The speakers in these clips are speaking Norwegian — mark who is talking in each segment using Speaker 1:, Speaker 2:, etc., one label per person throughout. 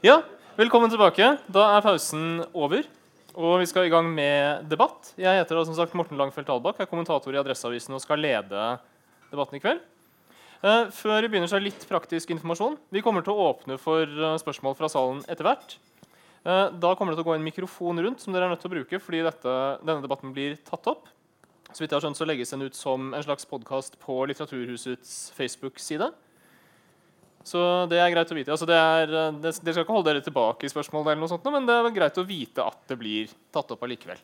Speaker 1: Ja, velkommen tilbake. Da er pausen over. Og vi skal i gang med debatt. Jeg heter da, som sagt Morten Langfeldt Albakk, er kommentator i Adresseavisen og skal lede debatten i kveld. Eh, før vi begynner, så er litt praktisk informasjon. Vi kommer til å åpne for eh, spørsmål fra salen etter hvert. Eh, da kommer det til å gå en mikrofon rundt som dere er nødt til å bruke fordi dette, denne debatten blir tatt opp. Så vidt jeg har skjønt, så legges den ut som en slags podkast på Litteraturhusets Facebook-side. Så det er greit å vite. Altså eh, dere skal ikke holde dere tilbake i spørsmålet, eller noe sånt, men det er greit å vite at det blir tatt opp allikevel.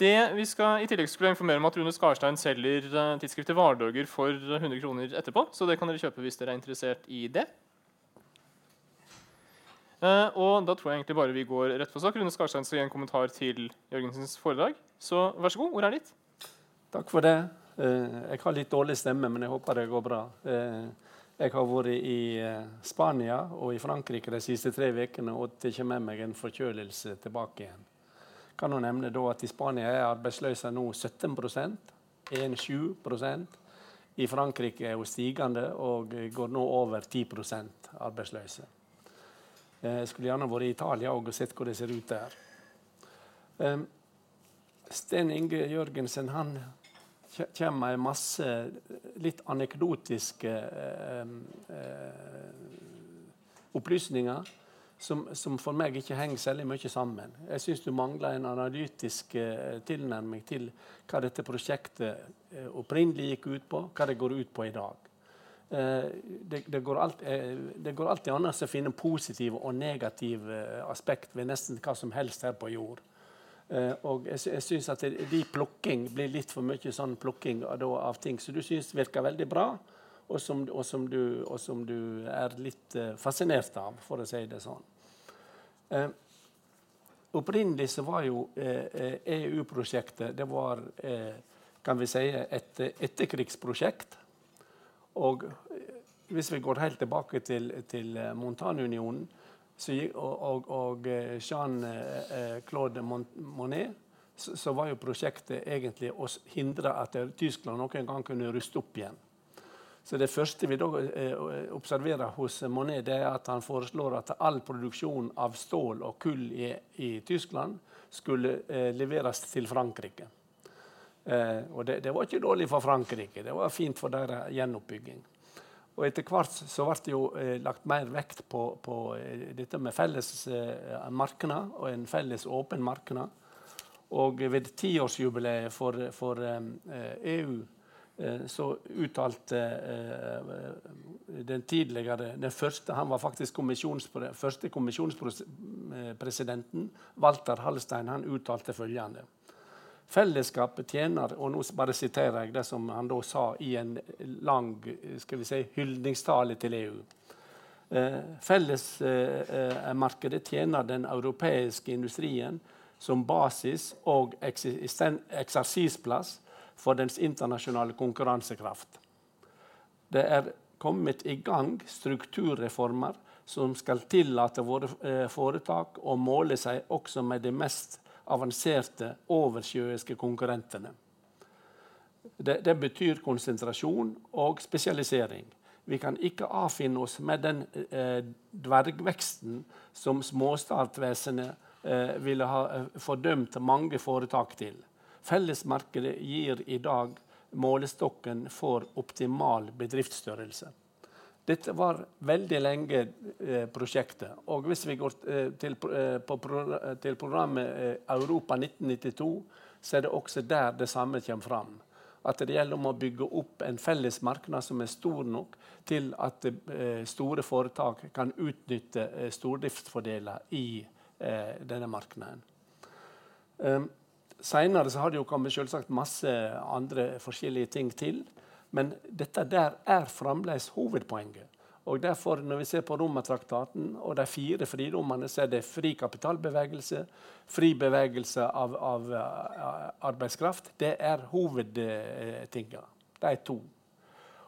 Speaker 1: Det vi skal, I tillegg skulle informere om at Rune Skarstein selger uh, tidsskriftet Vardøger for 100 kroner etterpå. Så det kan dere kjøpe hvis dere er interessert i det. Uh, og da tror jeg egentlig bare vi går rett på sak. Rune Skarstein skal gi en kommentar til Jørgensens foredrag. Så vær så god, ordet er ditt.
Speaker 2: Takk for det. Uh, jeg har litt dårlig stemme, men jeg håper det går bra. Jeg har vært i Spania og i Frankrike de siste tre ukene og tatt med meg en forkjølelse tilbake igjen kan hun nevne at I Spania er arbeidsløsheten nå 17% 1,7% I Frankrike er hun stigende og går nå over 10 arbeidsløse. Jeg skulle gjerne vært i Italia og sett hvordan det ser ut der. Ehm, Sten Inge Jørgensen han kommer med masse litt anekdotiske eh, eh, opplysninger som, som, for meg ikke henger særlig mye sammen. Jeg syns du mangler en analytisk eh, tilnærming til hva dette prosjektet eh, opprinnelig gikk ut på, hva det går ut på i dag. Eh, det, det, går alt, eh, det, går alltid an å finne positive og negative aspekt ved nesten hva som helst her på jord. Eh, og jeg, jeg syns at de plukking blir litt for mye sånn plukking av, ting som du syns virker veldig bra og som, og som, du, og som du, er litt uh, fascinert av, for å si det sånn. Eh, opprinnelig så var jo eh, EU-prosjektet det var kan vi si, et etterkrigsprosjekt. Og hvis vi går helt tilbake til, til Montanunionen og, og, og Jean-Claude Monet, så, var jo prosjektet egentlig å hindre at Tyskland noen gang kunne ruste opp igjen. Så Det første vi da eh, observerer hos Monet, det er at han foreslår at all produksjon av stål og kull i, i Tyskland skulle eh, leveres til Frankrike. Eh, og det, det, var ikke dårlig for Frankrike, det var fint for deres gjenoppbygging. Og Etter hvert så ble det jo eh, lagt mer vekt på, på eh, dette med felles eh, markeder og en felles åpen marked. Og ved tiårsjubileet for, for EU Eh, så uttalte eh, den tidligere den første, Han var faktisk kommisjonspre, første kommisjonspresidenten, Walter Hallstein, han uttalte følgende. Fellesskapet tjener Og nå bare siterer jeg det som han da sa i en lang skal vi si, hyldningstale til EU. Eh, Fellesmarkedet tjener den europeiske industrien som basis og eksersisplass for dens internasjonale konkurransekraft. Det er kommet i gang strukturreformer som skal tillate våre eh, foretak å måle seg også med de mest avanserte oversjøiske konkurrentene. Det, det, betyr konsentrasjon og spesialisering. Vi kan ikke avfinne oss med den eh, dvergveksten som småstatvesenet eh, ville ha eh, fordømt mange foretak til. Fellesmarkedet gir i dag målestokken for optimal bedriftsstørrelse. Dette var veldig lenge eh, prosjektet. Og hvis vi går eh, til, eh, på, til, programmet eh, Europa 1992, så er det også der det samme kommer fram. At det gjelder om å bygge opp en felles marked som er stor nok til at eh, store foretak kan utnytte eh, stordriftsfordeler i denne markedet. Um, Seinere har det jo kommet selvsagt masse andre forskjellige ting til. Men dette der er fremdeles hovedpoenget. Og derfor, Når vi ser på Romertraktaten og de fire fridommene, så er det fri kapitalbevegelse, fri bevegelse av, av, av arbeidskraft. Det er hovedtinga. De to.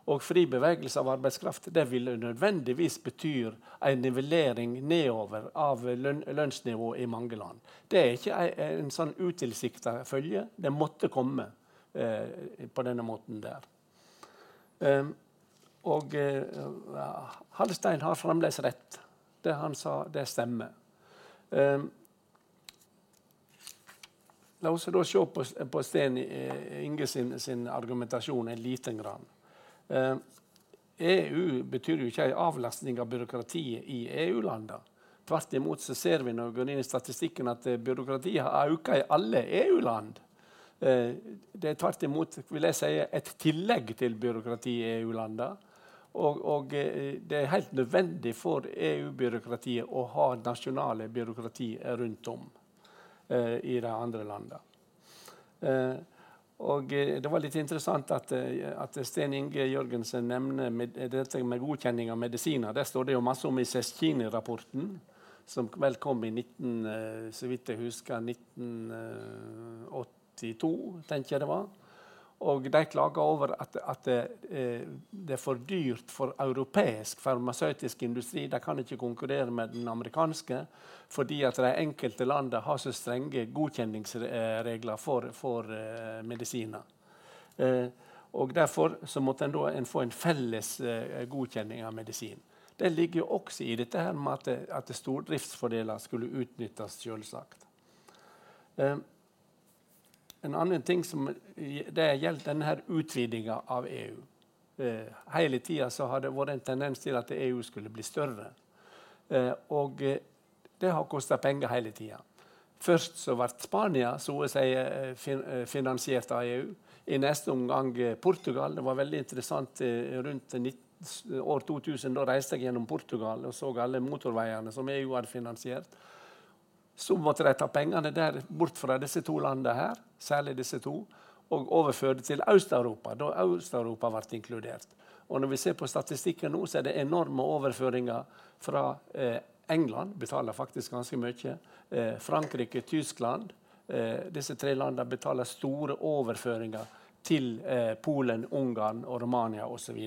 Speaker 2: Og fri bevegelse av arbeidskraft det vil nødvendigvis bety en nivellering nedover av løn lønnsnivået i mange land. Det er ikke en, en sånn utilsikta følge. Det måtte komme eh, på denne måten der. Um, og eh, Hallstein har fremdeles rett. Det han sa, det stemmer. Um, La oss da se på, på Sten eh, Inge sin, sin, argumentasjon en liten grann. Eh, EU betyr jo ikke en avlastning av byråkratiet i EU-landene. Tvert imot så ser vi når vi går inn i statistikken at eh, byråkratiet har økt i alle EU-land. Eh, det er tvert imot vil jeg si, et tillegg til byråkrati i EU-landene. Og, og, eh, det er helt nødvendig for EU-byråkratiet å ha nasjonale byråkrati rundt om eh, i de andre landene. Eh, og eh, Det var litt interessant at, eh, at Sten Inge Jørgensen nevner med, dette med godkjenning av medisiner. Det står det jo masse om i Seskini-rapporten, som vel kom i 19, så vidt jeg husker, 1982, tenker jeg det var. Og de klager over at, at det, eh, det, er for dyrt for europeisk farmasøytisk industri. De kan ikke konkurrere med den amerikanske fordi at de enkelte landene har så strenge godkjenningsregler for, for uh, medisiner. Uh, og Derfor så måtte en, da, en få en felles uh, godkjenning av medisin. Det ligger jo også i dette her med at, at stordriftsfordeler skulle utnyttes, selvsagt. En annen ting som det gjelder denne utvidinga av EU. Eh, hele tida har det vært en tendens til at EU skulle bli større. Eh, og eh, det har kosta penger hele tida. Først så ble Spania så å si eh, fin eh, finansiert av EU. I neste omgang eh, Portugal. Det var veldig interessant rundt 19, år 2000. Da reiste jeg gjennom Portugal og så alle motorveiene som EU hadde finansiert. Så måtte de ta pengene der bort fra disse to landene her, særlig disse to, og overføre det til Øst-Europa, da Øst-Europa ble inkludert. Og Når vi ser på statistikken nå, så er det enorme overføringer fra eh, England, betaler faktisk ganske mye. Eh, Frankrike, Tyskland. Eh, disse tre landene betaler store overføringer til eh, Polen, Ungarn og Romania osv.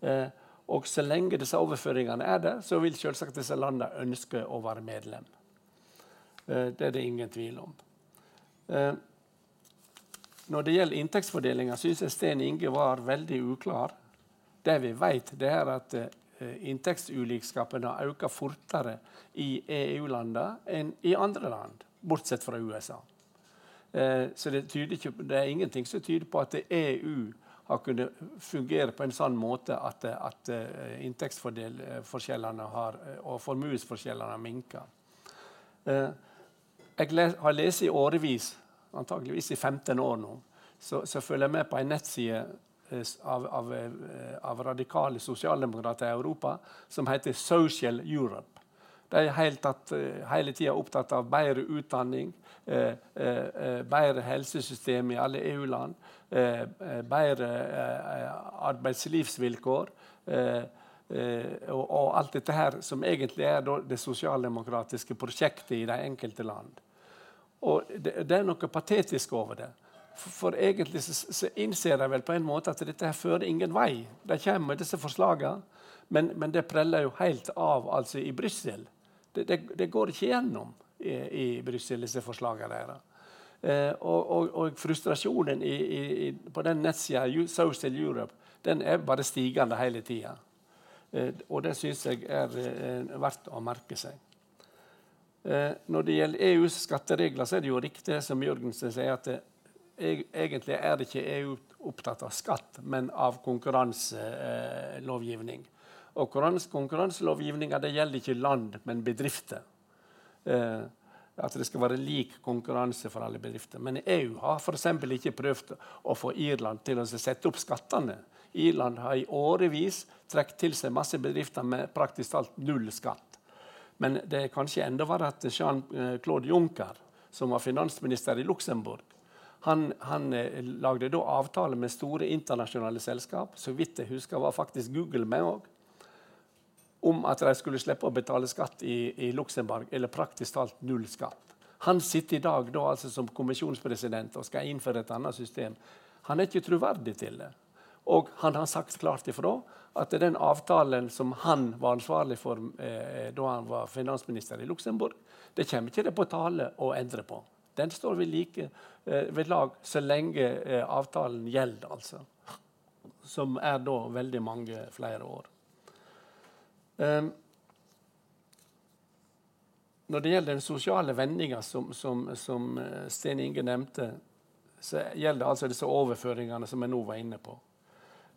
Speaker 2: Eh, og så lenge disse overføringene er der, så vil selvsagt disse landene ønske å være medlem. Eh, det er det ingen tvil om. Eh, når det gjelder inntektsfordelinga, syns jeg Sten Inge var veldig uklar. Det vi vet, det er at eh, inntektsulikskapen har økt fortere i EU-landene enn i andre land, bortsett fra USA. Så det, ikke, det, er ingenting som tyder på at EU har kunnet fungere på en sånn måte at, at inntektsforskjellene og formuesforskjellene har minka. Jeg har lest i årevis, antageligvis i 15 år nå, så, så følger jeg med på en nettside eh, av, av, eh, av radikale sosialdemokrater i Europa som heter Social Europe. De er tatt, eh, hele tida opptatt av bedre utdanning, eh, eh, bedre helsesystem i alle EU-land, eh, bedre arbeidslivsvilkår. Og, og, alt dette her som egentlig er det sosialdemokratiske prosjektet i de enkelte land. Og det, det, er noe patetisk over det. For, for egentlig så, så, innser de vel på en måte at dette her fører ingen vei. De kommer med disse forslagene, men, men det preller jo helt av altså i Brussel. Det, det, det, går ikke gjennom i, i Brussel, disse forslagene deres. Eh, og, og, og, frustrasjonen i, i, på den nettsida Social Europe den er bare stigende hele tida. Eh, og det syns jeg er eh, verdt å merke seg. Eh, når det gjelder EUs skatteregler, så er det jo riktig som Jørgensen sier, at det, egentlig er det ikke EU opptatt av skatt, men av konkurranselovgivning. Og konkurranselovgivninga gjelder ikke land, men bedrifter. Eh, at det skal være lik konkurranse for alle bedrifter. Men EU har f.eks. ikke prøvd å få Irland til å sette opp skattene. Irland har i årevis trukket til seg masse bedrifter med praktisk talt null skatt. Men det er kanskje enda verre at Jean-Claude Juncker, som var finansminister i Luxembourg, han, han eh, lagde da avtale med store internasjonale selskap, så vidt jeg husker var faktisk Google med òg, om at de skulle slippe å betale skatt i, i Luxembourg, eller praktisk talt null skatt. Han sitter i dag da, altså som kommisjonspresident og skal innføre et annet system. Han er ikke troverdig til det. Og han har sagt klart ifra at den avtalen som han var ansvarlig for eh, da han var finansminister i Luxembourg, det kommer ikke det på tale å endre på. Den står ved, like, eh, ved lag så lenge eh, avtalen gjelder, altså. Som er da veldig mange flere år. Um, når det gjelder den sosiale vendinga som, som, som eh, Sten Inge nevnte, så gjelder det altså disse overføringene som jeg nå var inne på.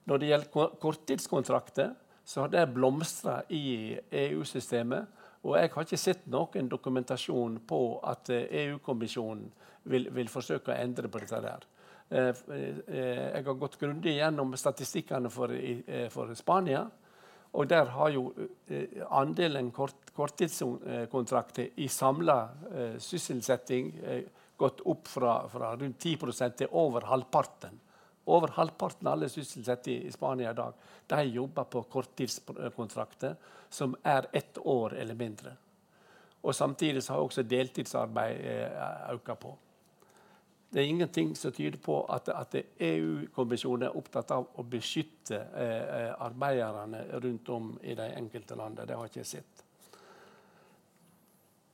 Speaker 2: Når det gjelder korttidskontrakter, så har det blomstra i EU-systemet. Og jeg har ikke sett noen dokumentasjon på at EU-kommisjonen vil, vil, forsøke å endre på dette. der. Jeg har gått grundig gjennom statistikkene for, for Spania. Og der har jo eh, andelen kort, korttidskontrakter i samla eh, sysselsetting eh, gått opp fra, fra rundt 10% til over halvparten. Over halvparten av alle sysselsatte i Spania i dag de jobber på korttidskontrakter som er ett år eller mindre. Og Samtidig har også deltidsarbeid eh, økt på. Det er ingenting som tyder på at, at EU-kommisjonen er opptatt av å beskytte eh, eh, arbeiderne rundt om i de enkelte landene. Det har jeg ikke sett.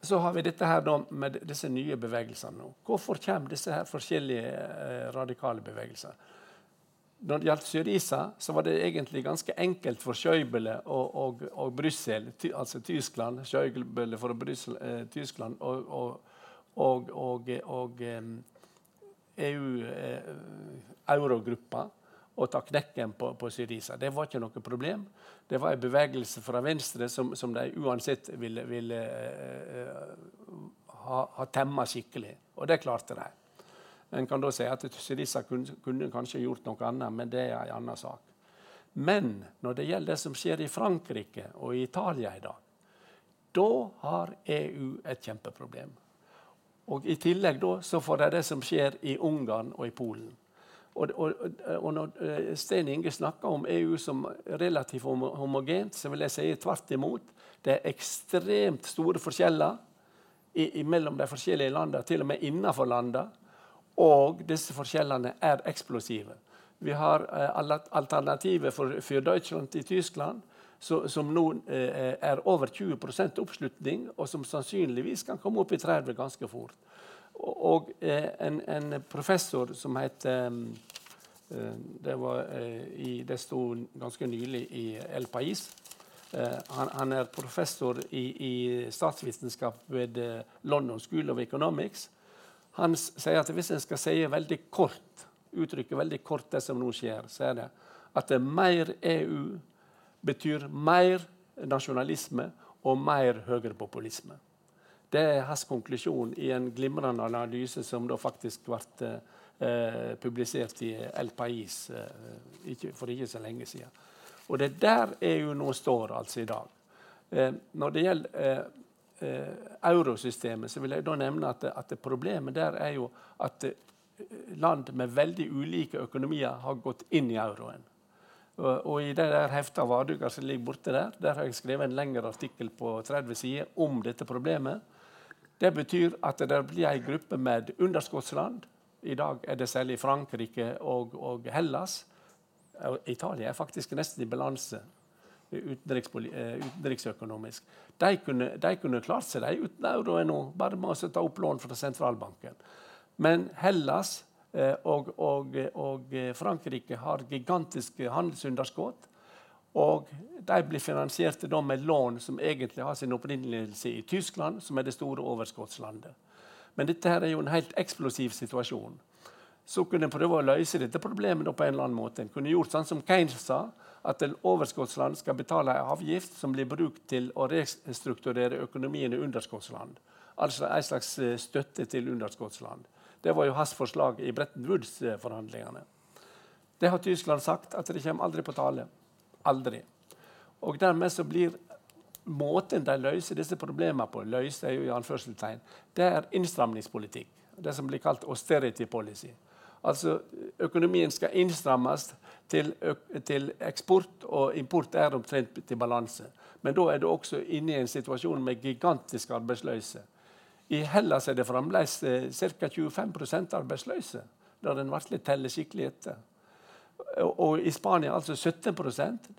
Speaker 2: Så har vi dette her med disse nye bevegelsene. Hvorfor kommer disse her forskjellige eh, radikale bevegelsene? Når det gjaldt Syriza, så var det egentlig ganske enkelt for Schäuble og, og, og Brussel, ty, altså Tyskland, Schäuble for Brussel, eh, Tyskland og, og, og, og EU-eurogruppa eh, og ta knekken på, på Syriza. Det var ikke noe problem. Det var en bevegelse fra venstre som, som de uansett ville, ville uh, ha, ha temma skikkelig. Og det klarte de. En kan da si at Syriza kunne, kunne, kanskje gjort noe annet, men det er en annen sak. Men når det gjelder det som skjer i Frankrike og i Italia i dag, da har EU et kjempeproblem. Og I tillegg da, så får de det som skjer i Ungarn og i Polen. Og, og, og Når eh, Sten Inge snakker om EU som relativt homogent, så vil jeg si tvert imot. Det er ekstremt store forskjeller i, i mellom de forskjellige landene, til og med innenfor landene. Og disse forskjellene er eksplosive. Vi har eh, alternativet for, for Deutschland i Tyskland så, som nå eh, er over 20% oppslutning, og som sannsynligvis kan komme opp i 30 ganske fort. Og, og eh, en, en, professor som heter eh, det, var, eh, i, det sto ganske nylig i El Pais. Eh, han, han, er professor i, i statsvitenskap ved London School of Economics. Han sier at hvis en skal si veldig kort, uttrykke veldig kort det som nå skjer, så er det at er mer EU betyr mer nasjonalisme og mer høyrepopulisme. Det er hans konklusjon i en glimrende analyse som da faktisk ble eh, publisert i El Pais eh, ikke, for ikke så lenge siden. Og det er der EU nå står altså i dag. Eh, når det gjelder eh, eurosystemet, så vil jeg da nevne at, at problemet der er jo at eh, land med veldig ulike økonomier har gått inn i euroen. Og, og I det der heftet av Varduga som ligger borte der, der har jeg skrevet en lengre artikkel på 30 sider om dette problemet. Det betyr at det blir en gruppe med underskottsland. I dag er det særlig Frankrike og, og Hellas. Italia er faktisk nesten i balanse eh, utenriksøkonomisk. De kunne, de kunne, klart seg de uten euro nå, bare med å ta opp lån fra sentralbanken. Men Hellas Eh, og, og, og, Frankrike har gigantiske handelsunderskudd. Og de blir finansiert med lån som egentlig har sin opprinnelse i Tyskland, som er det store overskuddslandet. Men dette her er jo en helt eksplosiv situasjon. Så kunne en prøve å løse dette problemet på en eller annen måte. En kunne gjort sånn som Keynes sa, at overskuddsland skal betale en avgift som blir brukt til å restrukturere økonomien i underskuddsland. Altså en slags eh, støtte til underskuddsland. Det var jo hans forslag i Bretton Woods-forhandlingene. Det har Tyskland sagt at det kommer aldri på tale. Aldri. Og dermed så blir måten de løser disse problemene på, løser jo i anførselstegn, det er innstramningspolitikk. Det som blir kalt austerity policy. Altså Økonomien skal innstrammes til, til, eksport, og import er omtrent til balanse. Men da er du også inne i en situasjon med gigantisk arbeidsløse. I Hellas er det fremdeles eh, ca. 25 arbeidsløse, da en virkelig teller skikkelig etter. Og i Spania altså 17%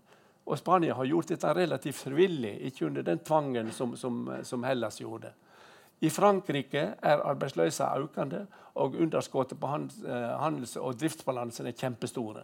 Speaker 2: Og Spania har gjort dette relativt frivillig, ikke under den tvangen som, som, som Hellas gjorde. I Frankrike er arbeidsløsheten økende, og underskuddet på eh, handels- og driftsbalansen er kjempestore.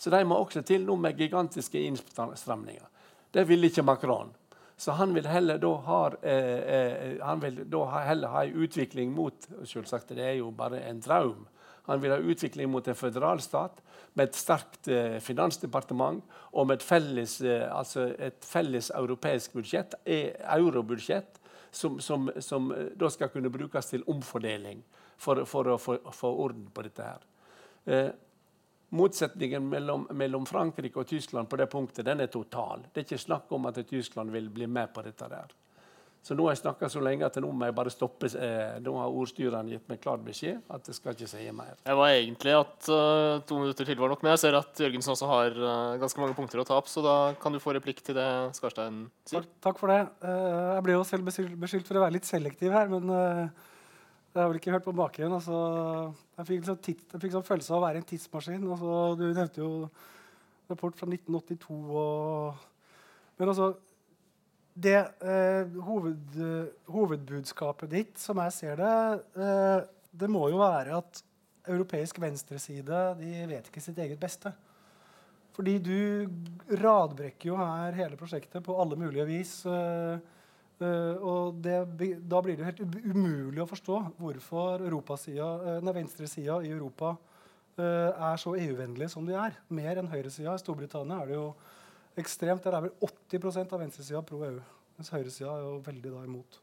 Speaker 2: Så de må også til nå med gigantiske innstramninger. Det vil ikke Macron. Så han vil heller da ha, eh, eh, han vil da heller ha en utvikling mot Selvsagt, det er jo bare en drøm. Han vil ha utvikling mot en føderalstat med et sterkt eh, finansdepartement og med et felles, eh, altså et felles europeisk budsjett, e, eurobudsjett, som, som, som, eh, da skal kunne brukes til omfordeling for, for å få orden på dette. her. Eh, motsetningen mellom, mellom, Frankrike og Tyskland på det punktet den er total. Det er ikke snakk om at Tyskland vil bli med på dette. der. Så nå har jeg snakka så lenge at nå må jeg bare stoppe. Eh, nå har ordstyreren gitt meg klar beskjed at jeg skal ikke si mer.
Speaker 1: Jeg var egentlig at uh, to minutter til var nok, men jeg ser at Jørgensen også har uh, ganske mange punkter å ta opp, så da kan du få replikk til det Skarstein sier.
Speaker 3: Takk, takk for det. Uh, jeg ble jo selv beskyldt for å være litt selektiv her, men jeg har vel ikke hørt på maken. Altså, jeg fikk, liksom tids, sånn følelse av å være en tidsmaskin. Altså, du nevnte jo rapport fra 1982. Og, men altså det eh, hoved, Hovedbudskapet ditt, som jeg ser det, eh, det må jo være at europeisk venstreside de vet ikke sitt eget beste. Fordi du radbrekker jo her hele prosjektet på alle mulige vis. Eh, og det, Da blir det helt umulig å forstå hvorfor uh, venstresida i Europa uh, er så EU-vennlig som de er. Mer enn høyresida. I Storbritannia er det jo ekstremt. Der er vel 80% av venstresida pro EU. Mens høyresida er jo veldig da imot.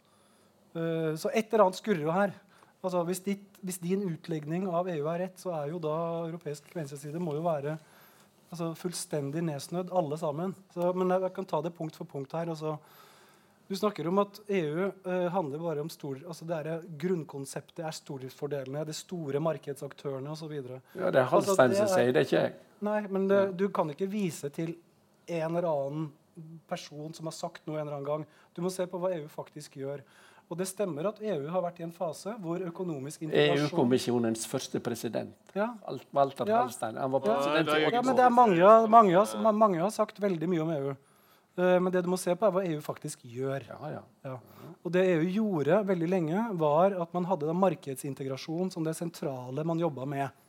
Speaker 3: Så et eller annet skurrer jo her. Altså, hvis, ditt, hvis, din utlegning av EU er rett, så er jo da europeisk venstreside må jo være altså, fullstendig nedsnødd, alle sammen. Så, men jeg, jeg kan ta det punkt for punkt her. og altså du snakker om at EU eh, handler bare om stor, altså det er Grunnkonseptet er stordriftsfordelene, de store markedsaktørene osv.
Speaker 2: Ja, det er Halstein altså, som sier det, ikke jeg.
Speaker 3: Nei, men det, du kan ikke vise til en eller annen person som har sagt noe en eller annen gang. Du må se på hva EU faktisk gjør. Og det stemmer at EU har vært i en fase hvor økonomisk integrasjon
Speaker 2: EU-kommisjonens første president, ja. Walter ja. Halstein. Han var president
Speaker 3: ja, ja, men det er mange, mange, mange har sagt veldig mye om EU. Eh, men det du må se på, er hva EU faktisk gjør.
Speaker 2: Ja, ja.
Speaker 3: Ja. Og det EU gjorde veldig lenge, var at man hadde markedsintegrasjon som det sentrale man jobba med.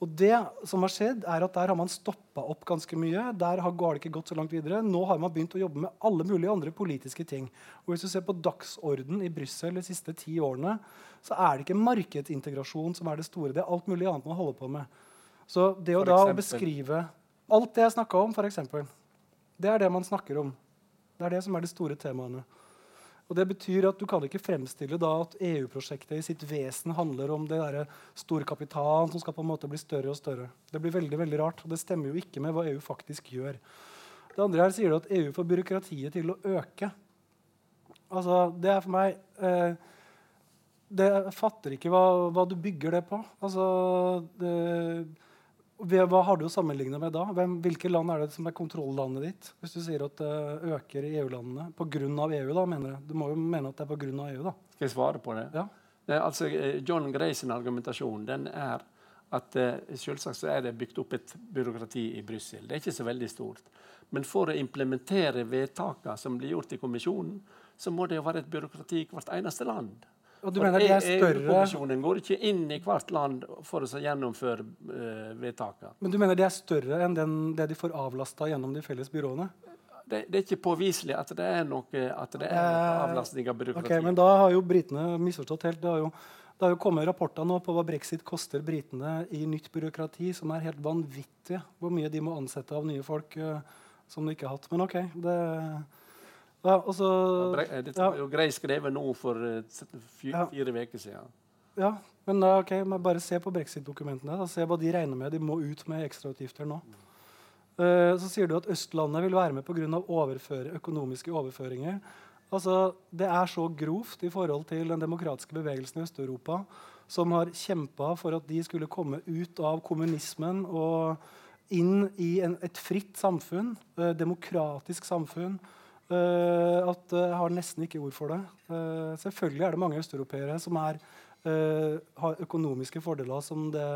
Speaker 3: Og det som har skjedd er at Der har man stoppa opp ganske mye. Der har det ikke gått så langt videre. Nå har man begynt å jobbe med alle mulige andre politiske ting. Og Hvis du ser på dagsorden i Brussel de siste ti årene, så er det ikke markedsintegrasjon som er det store. Det er alt mulig annet man holder på med. Så det å da beskrive alt det jeg snakka om, f.eks. Det er det man snakker om. Det er det som er de store temaene. Og Det betyr at du kan ikke fremstille da at EU-prosjektet i sitt vesen handler om det der storkapitalen som skal på en måte bli større og større. Det blir veldig veldig rart, og det stemmer jo ikke med hva EU faktisk gjør. Det andre her sier du at EU får byråkratiet til å øke. Altså, Det er for meg eh, det, Jeg fatter ikke hva, hva, du bygger det på. Altså, det, hva har du å sammenligne med da? Hvem, hvilke land er det som er kontrollandet ditt? Hvis du sier at det øker i EU-landene pga. EU, da, mener jeg. Du må jo mene at det er pga. EU, da.
Speaker 2: Skal jeg svare på det?
Speaker 3: Ja.
Speaker 2: det altså, eh, John Grays argumentasjon den er at uh, selvsagt så er det bygd opp et byråkrati i Brussel. Det er ikke så veldig stort. Men for å implementere vedtakene som blir gjort i kommisjonen, så må det jo være et byråkrati i hvert eneste land.
Speaker 3: Og du mener de er større...
Speaker 2: EU-kommisjonen går ikke inn i hvert land for å gjennomføre uh, vedtakene.
Speaker 3: Men du mener de er større enn den, det de får avlasta gjennom de felles byråene?
Speaker 2: Det, det, er ikke påviselig at det er noe, at det er noe eh, avlastning av byråkrati.
Speaker 3: Okay, men da har jo britene misforstått helt. Det har jo, det har jo kommet rapporter nå på hva brexit koster britene i nytt byråkrati, som er helt vanvittige. Hvor mye de må ansette av nye folk uh, som de ikke har hatt. Men OK. det... Ja, og så,
Speaker 2: det var jo greit skrevet nå for eh, fire uker siden.
Speaker 3: Ja, men da, ok, men bare se på brexit-dokumentene. Se hva de regner med. De må ut med ekstrautgifter nå. Uh, så sier du at Østlandet vil være med pga. Overføre, økonomiske overføringer. Altså, Det er så grovt i forhold til den demokratiske bevegelsen i Øst-Europa, som har kjempa for at de skulle komme ut av kommunismen og inn i en, et fritt samfunn, uh, demokratisk samfunn, at jeg har nesten ikke ord for det. Uh, selvfølgelig er det mange østeuropeere som er, uh, har økonomiske fordeler som det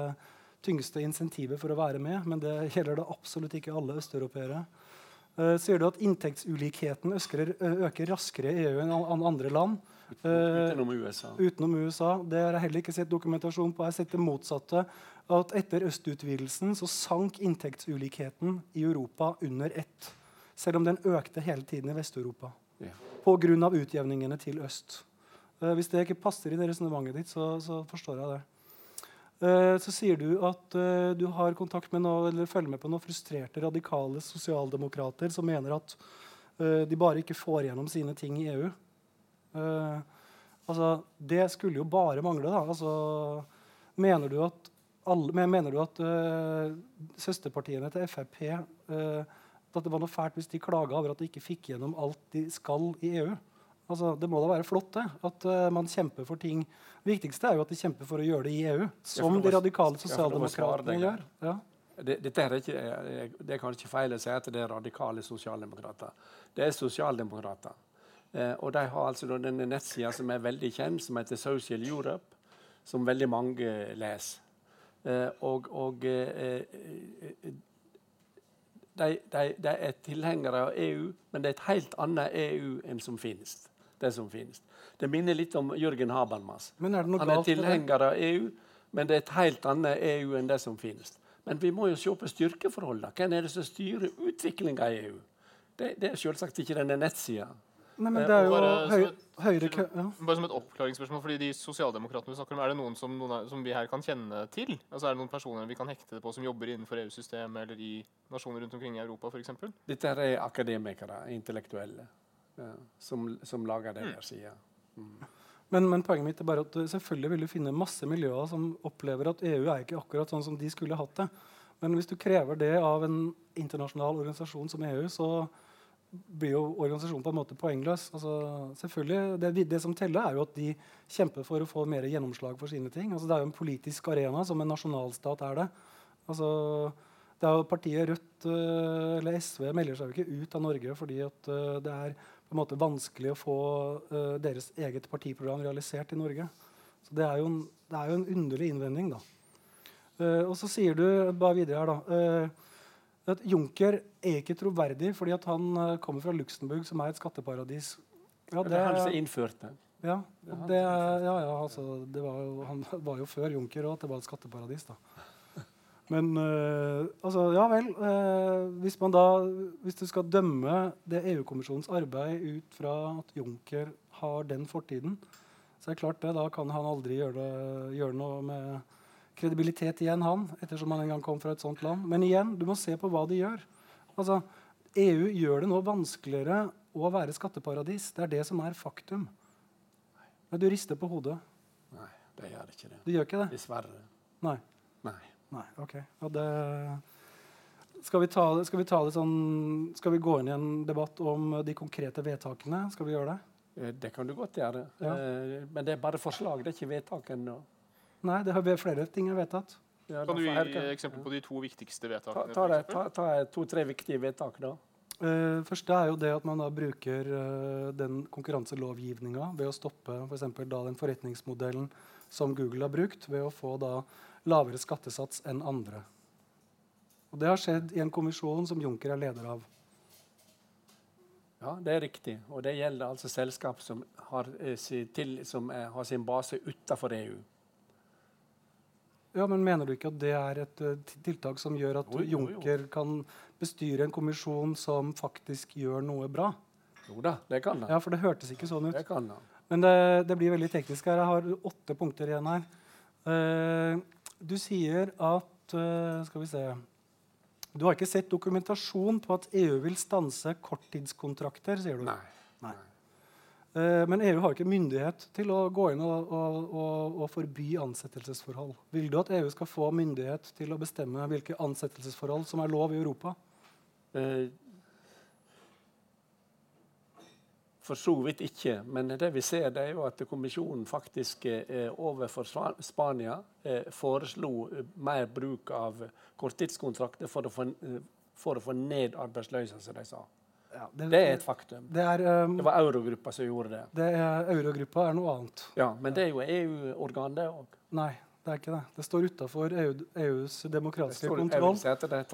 Speaker 3: tyngste insentivet for å være med, men det gjelder da absolutt ikke alle østeuropeere. Uh, sier du at inntektsulikheten øsker, øker raskere i EU enn andre land?
Speaker 2: utenom USA.
Speaker 3: Utenom USA. Det har jeg heller ikke sett dokumentasjon på. Jeg har sett det motsatte. At etter østutvidelsen så sank inntektsulikheten i Europa under ett selv om den økte hele tiden i Vest-Europa.
Speaker 2: Ja.
Speaker 3: Pga. utjevningene til øst. Uh, hvis det ikke passer i det resonnementet ditt, så, så, forstår jeg det. Uh, så sier du at uh, du har kontakt med noe, eller følger med på noen frustrerte, radikale sosialdemokrater som mener at de bare ikke får gjennom sine ting i EU. Altså, det skulle jo bare mangle. da. Altså, mener du at, alle, mener du at uh, søsterpartiene til Frp uh, at det var noe fælt hvis de klaga over at de ikke fikk gjennom alt de skal i EU? Altså, det må da være flott det, at uh, man kjemper for ting. Det viktigste er jo at de kjemper for å gjøre det i EU, som de radikale sosialdemokratene gjør. Ja.
Speaker 2: Det, dette er ikke, det er kanskje feil å si at det er radikale sosialdemokrater. Det er sosialdemokrater. Eh, og de har altså denne nettsida som er veldig kjent, som heter Social Europe, som veldig mange leser. Eh, og, og eh, de, de, de, er tilhengere av EU, men det er et helt annet EU enn som finnes. Det som finnes. Det minner litt om Jørgen Habermas.
Speaker 3: Er
Speaker 2: Han er tilhenger av EU, men det er et helt annet EU enn det som finnes. Men vi må jo se på styrkeforholdene. Hvem er det som styrer utviklinga i EU? Det, det er selvsagt ikke denne nettsida.
Speaker 3: Nei, men det er jo høy, høyere kø... Ja.
Speaker 1: Bare som et oppklaringsspørsmål, fordi De sosialdemokratene du snakker om, er det noen som, noen som, vi her kan kjenne til? Altså Er det noen personer vi kan hekte det på som jobber innenfor EU-systemet eller i nasjoner rundt omkring i Europa f.eks.?
Speaker 2: Dette er akademikere, intellektuelle, ja, som, som, lager det mm. der sida. Mm.
Speaker 3: Men, men, poenget mitt er bare at du selvfølgelig vil du finne masse miljøer som opplever at EU er ikke akkurat sånn som de skulle hatt det. Men hvis du krever det av en internasjonal organisasjon som EU, så blir jo organisasjonen på en måte poengløs. Altså, selvfølgelig, det, det, som teller, er jo at de kjemper for å få mer gjennomslag for sine ting. Altså, det er jo en politisk arena, som en nasjonalstat er det. Altså, det er jo Partiet Rødt uh, eller SV melder seg jo ikke ut av Norge fordi at, uh, det er på en måte vanskelig å få uh, deres eget partiprogram realisert i Norge. Så Det er jo en, er jo en underlig innvending. da. og så sier du bare videre her da, at Juncker er ikke troverdig fordi han uh, kommer fra Luxembourg, som er et skatteparadis.
Speaker 2: Ja, det, det er han som innførte
Speaker 3: ja, det, ja, ja altså, det var jo, han var jo før Juncker òg at det var et skatteparadis. da. Men uh, altså, ja vel. Uh, hvis, man da, hvis du skal dømme det EU-kommisjonens arbeid ut fra at Juncker har den fortiden, så er det klart det, da kan han aldri gjøre, gjøre noe med kredibilitet igjen, han, ettersom han en gang kom fra et sånt land. Men igjen, du må se på hva de gjør. Altså, EU gjør det nå vanskeligere å være skatteparadis. Det er det som er faktum. Men du rister på hodet.
Speaker 2: Nei, det gjør ikke det.
Speaker 3: Du gjør ikke det?
Speaker 2: Dessverre.
Speaker 3: Nei.
Speaker 2: Nei.
Speaker 3: Nei ok. Ja, det... Skal vi, ta, skal, vi det sånn, skal vi gå inn i en debatt om de konkrete vedtakene? Skal vi gjøre det?
Speaker 2: Eh, det kan du godt gjøre. Ja. Eh, men det er bare forslag, det er ikke vedtak ennå.
Speaker 3: Nei, det har flere ting er vedtatt.
Speaker 1: Ja, kan du gi eksempel på de to viktigste vedtakene?
Speaker 2: Ta, ta, ta, ta to-tre viktige vedtak, da.
Speaker 3: Uh, første er jo det at man da bruker uh, den konkurranselovgivninga ved å stoppe for eksempel, da den forretningsmodellen som Google har brukt, ved å få da lavere skattesats enn andre. Og Det har skjedd i en kommisjon som Juncker er leder av.
Speaker 2: Ja, det er riktig. Og det gjelder altså selskap som har, eh, til, som er, har sin base utenfor EU.
Speaker 3: Ja, men Mener du ikke at det er et uh, tiltak som gjør at oi, Juncker oi, oi. kan bestyre en kommisjon som faktisk gjør noe bra?
Speaker 2: Jo da, det kan han.
Speaker 3: Ja, For det hørtes ikke sånn ut.
Speaker 2: Det kan han.
Speaker 3: Men det, det, blir veldig teknisk her. Jeg har åtte punkter igjen her. Uh, du sier at uh, Skal vi se Du har ikke sett dokumentasjon på at EU vil stanse korttidskontrakter, sier du?
Speaker 2: Nei. Nei.
Speaker 3: Eh, men EU har ikke myndighet til å gå inn og, og, og, og, forby ansettelsesforhold. Vil du at EU skal få myndighet til å bestemme hvilke ansettelsesforhold som er lov i Europa? Eh,
Speaker 2: for så vidt ikke. Men det vi ser, det er jo at kommisjonen faktisk eh, overfor Spania foreslo mer bruk av korttidskontrakter for å få, for å få ned arbeidsløsheten, som de sa. Ja, det, det, er et faktum.
Speaker 3: Det, er, um,
Speaker 2: det var Eurogruppa som gjorde det.
Speaker 3: det er, Eurogruppa er noe annet.
Speaker 2: Ja, Men det er jo EU-organ, det òg.
Speaker 3: Nei, det er ikke det. Det står utafor EU, EUs demokratiske det kontroll.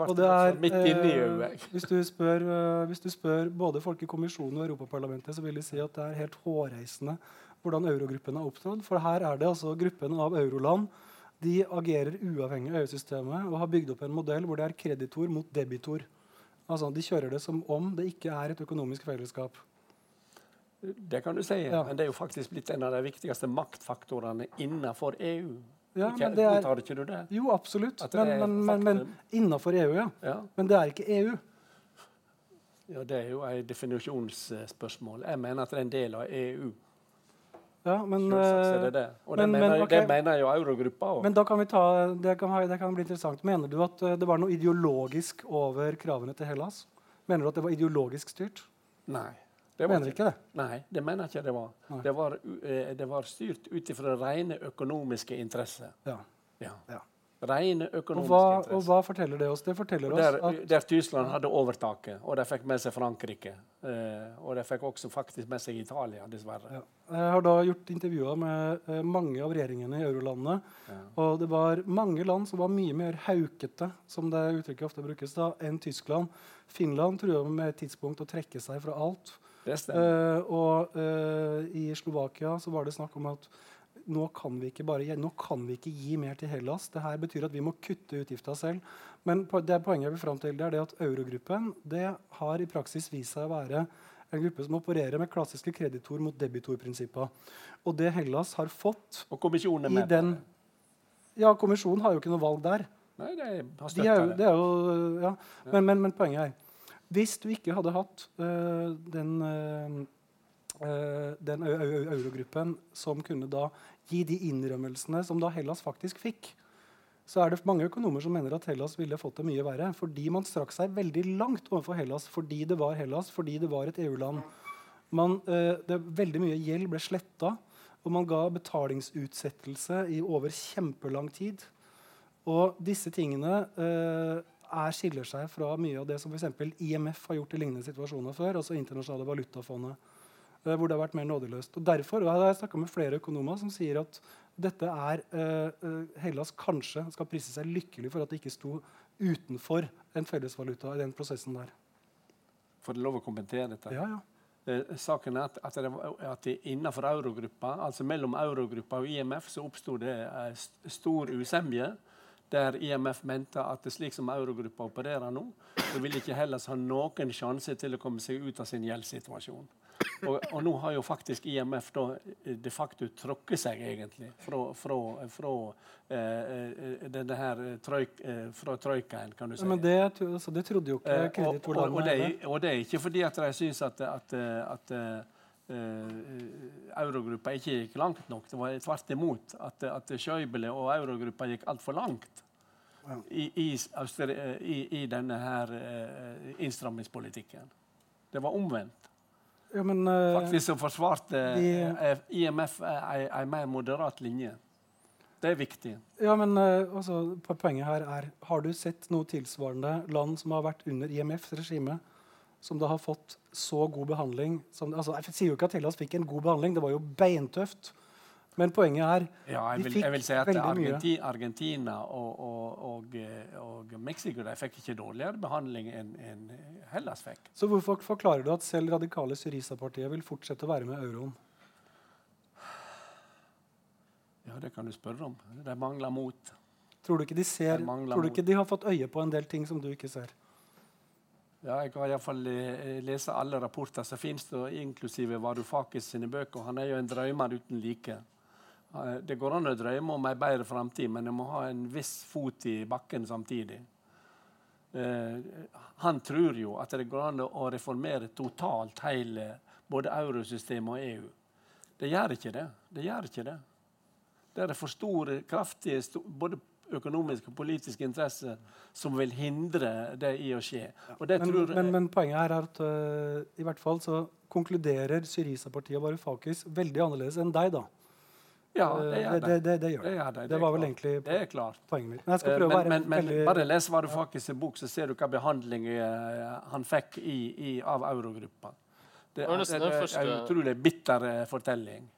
Speaker 2: Og det er, midt inni EU.
Speaker 3: Eh, hvis, du spør, uh, hvis du spør både folk i kommisjonen og Europaparlamentet, så vil de si at det er helt hårreisende hvordan eurogruppen er opptrådt. For her er det altså gruppen av euroland. De agerer uavhengig av EU-systemet og har bygd opp en modell hvor det er kreditor mot debitor. Altså, De kjører det som om det ikke er et økonomisk fellesskap.
Speaker 2: Det kan du si,
Speaker 3: Ja.
Speaker 2: men det er jo faktisk blitt en av de viktigste maktfaktorene innenfor EU.
Speaker 3: Ja, men det er-
Speaker 2: ikke du det?
Speaker 3: Jo, absolutt. Men, men, men, men innafor EU, ja.
Speaker 2: Ja.
Speaker 3: Men det er ikke EU.
Speaker 2: ja, Det er jo et definisjonsspørsmål. Jeg mener at det er en del av EU.
Speaker 3: Ja, men,
Speaker 2: er det
Speaker 3: eh,
Speaker 2: det. Og
Speaker 3: men-
Speaker 2: det,
Speaker 3: men,
Speaker 2: mener, det mener jo Eurogruppa òg.
Speaker 3: men da kan vi ta det kan, det kan bli interessant. Mener du at eh, det var noe ideologisk over kravene til Hellas? Mener du at det var ideologisk styrt?
Speaker 2: Nei. Det var
Speaker 3: Mener ikke det?
Speaker 2: Nei, det mener jeg ikke det var. Det var, eh, det var styrt ut ifra rene økonomiske interesser.
Speaker 3: Ja.
Speaker 2: Ja.
Speaker 3: Ja.
Speaker 2: Rene
Speaker 3: Og
Speaker 2: økonomiske
Speaker 3: interesser. og hva forteller det oss? Det forteller
Speaker 2: der,
Speaker 3: oss at
Speaker 2: der Tyskland hadde overtaket, og de fikk med seg Frankrike. Eh, og de fikk også faktisk med seg Italia, dessverre.
Speaker 3: ja. Jeg har da gjort intervjuer med eh, mange av regjeringene i eurolandene.
Speaker 2: Ja.
Speaker 3: Og det var mange land som var mye mer haukete som det uttrykket ofte brukes da, enn Tyskland. Finland trua med et tidspunkt å trekke seg fra alt.
Speaker 2: Det.
Speaker 3: Eh, og eh, i Slovakia så var det snakk om at nå kan vi ikke bare nå kan vi ikke gi mer til Hellas. Det her betyr at vi må kutte utgifta selv. Men det poenget jeg vil fram til, det er det at eurogruppen det har i praksis vist seg å være en gruppe som opererer med klassiske kreditor mot debitorprinsipper. Og det Hellas har fått
Speaker 2: Og kommisjonen er med
Speaker 3: den
Speaker 2: det.
Speaker 3: Ja, kommisjonen har jo ikke noe valg der.
Speaker 2: Nei, de har
Speaker 3: De
Speaker 2: støtta
Speaker 3: jo,
Speaker 2: det.
Speaker 3: det jo, ja. men, men, men poenget er Hvis du ikke hadde hatt øh, den, øh, den eu- eu- eurogruppen som kunne da gi de innrømmelsene som da Hellas faktisk fikk, så er det mange økonomer som mener at Hellas ville fått det mye verre. Fordi man strakk seg veldig langt overfor Hellas fordi det var Hellas, fordi det var et EU-land. Det, veldig mye gjeld ble sletta, og man ga betalingsutsettelse i over kjempelang tid. Og disse tingene eh, er, skiller seg fra mye av det som f.eks. IMF har gjort i lignende situasjoner før, altså internasjonale valutafondet, eh, hvor det har vært mer nådeløst. Og derfor og Jeg har snakka med flere økonomer som sier at dette er eh, eh, Hellas kanskje skal prise seg lykkelig for at det ikke sto utenfor en fellesvaluta i den prosessen der.
Speaker 2: Får det lov å kommentere dette?
Speaker 3: Ja, ja.
Speaker 2: Eh, saken er at, at, det, at det innenfor eurogruppa, altså mellom eurogruppa og IMF, så oppsto det eh, stor usemje. Der IMF mente at det slik som eurogruppa opererer nå, så vil ikke Hellas ha noen sjanse til å komme seg ut av sin gjeldssituasjon. Og, og nå har jo faktisk IMF da eh, de facto trukket seg egentlig fra, fra, fra eh, eh, denne her eh, trøyk, fra trøykaen, kan du si.
Speaker 3: Men det, altså, det trodde jo ikke
Speaker 2: Eh, og, og, det, og det er ikke fordi at de syns at, at, at eh, eurogruppa ikke gikk langt nok. Det var tvert imot. At, at Schäuble og eurogruppa gikk altfor langt i, i, i, i denne her uh, innstrammingspolitikken. Det var omvendt.
Speaker 3: Ja, men, eh,
Speaker 2: Faktisk så forsvarte
Speaker 3: de-
Speaker 2: eh, IMF en mer moderat linje. Det er viktig.
Speaker 3: Ja, men altså, Poenget her er Har du sett noe tilsvarende land som har vært under IMFs regime, som da har fått så god behandling som, altså, Jeg sier jo ikke at Hellas fikk en god behandling, det var jo beintøft. Men poenget er
Speaker 2: Ja, jeg vil,
Speaker 3: fikk
Speaker 2: jeg vil si at. Argenti, Argentina og, og, og, eh, og Mexico fikk ikke dårligere behandling enn en Hellas fikk.
Speaker 3: Så hvorfor forklarer du at selv radikale Syriza-partiet vil fortsette å være med euroen?
Speaker 2: Ja, Det kan du spørre om. De mangler mot.
Speaker 3: Tror du ikke de ser, tror du ikke de har fått øye på en del ting som du ikke ser?
Speaker 2: Ja, jeg har iallfall eh, lest alle rapporter som finnes, inklusive Varoufakis sine bøker. Han er jo en drømmer uten like. Eh, Det går an å drømme om ei bedre framtid, men jeg må ha en viss fot i bakken samtidig. Eh, han tror jo at det går an å reformere totalt hele både eurosystemet og EU. Det gjør ikke det. Det gjør ikke det. Det er for store, kraftige, både økonomiske og politiske interesser som vil hindre det i å skje.
Speaker 3: Men,
Speaker 2: tror
Speaker 3: men, men poenget her er at uh, i hvert fall så konkluderer Syriza-partiet og Varoufakis veldig annerledes enn deg, da.
Speaker 2: Ja,
Speaker 3: Eh,
Speaker 2: det gjør
Speaker 3: det,
Speaker 2: det.
Speaker 3: det, det gjør
Speaker 2: Det
Speaker 3: det.
Speaker 2: gjør det.
Speaker 3: Det
Speaker 2: er
Speaker 3: var vel egentlig
Speaker 2: Det er klart.
Speaker 3: poenget mitt. Men jeg skal
Speaker 2: Eh, Men, men, men bare les Varoufakis' bok, så ser du hva behandling eh, han fikk i, i, av eurogruppa. Det,
Speaker 1: Det var
Speaker 2: det, det er en utrolig bitter fortelling.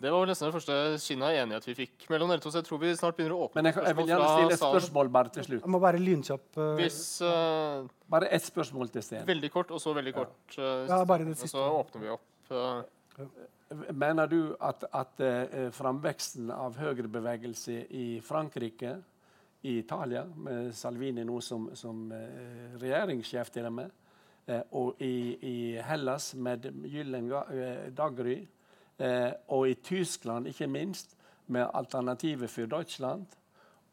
Speaker 1: Det var vel nesten det første skinnet av enighet vi fikk mellom dere to. Så jeg tror vi snart begynner å åpne
Speaker 2: Men jeg, jeg vil gjerne stille et spørsmål bare til slutt.
Speaker 3: Jeg må være lynkjapp.
Speaker 1: Hvis uh,
Speaker 2: Bare ett spørsmål til Sten.
Speaker 1: Veldig kort, og så veldig kort. Uh,
Speaker 3: Ja, bare det
Speaker 1: og
Speaker 3: siste.
Speaker 1: så åpner vi opp. eh,
Speaker 2: Mener du at, at eh, framveksten av høyrebevegelse i Frankrike, i Italia, med Salvini nå som, som eh, regjeringssjef til og med, eh, og i, i, Hellas med Gyllen daggry, og i Tyskland ikke minst med Alternativet for Deutschland.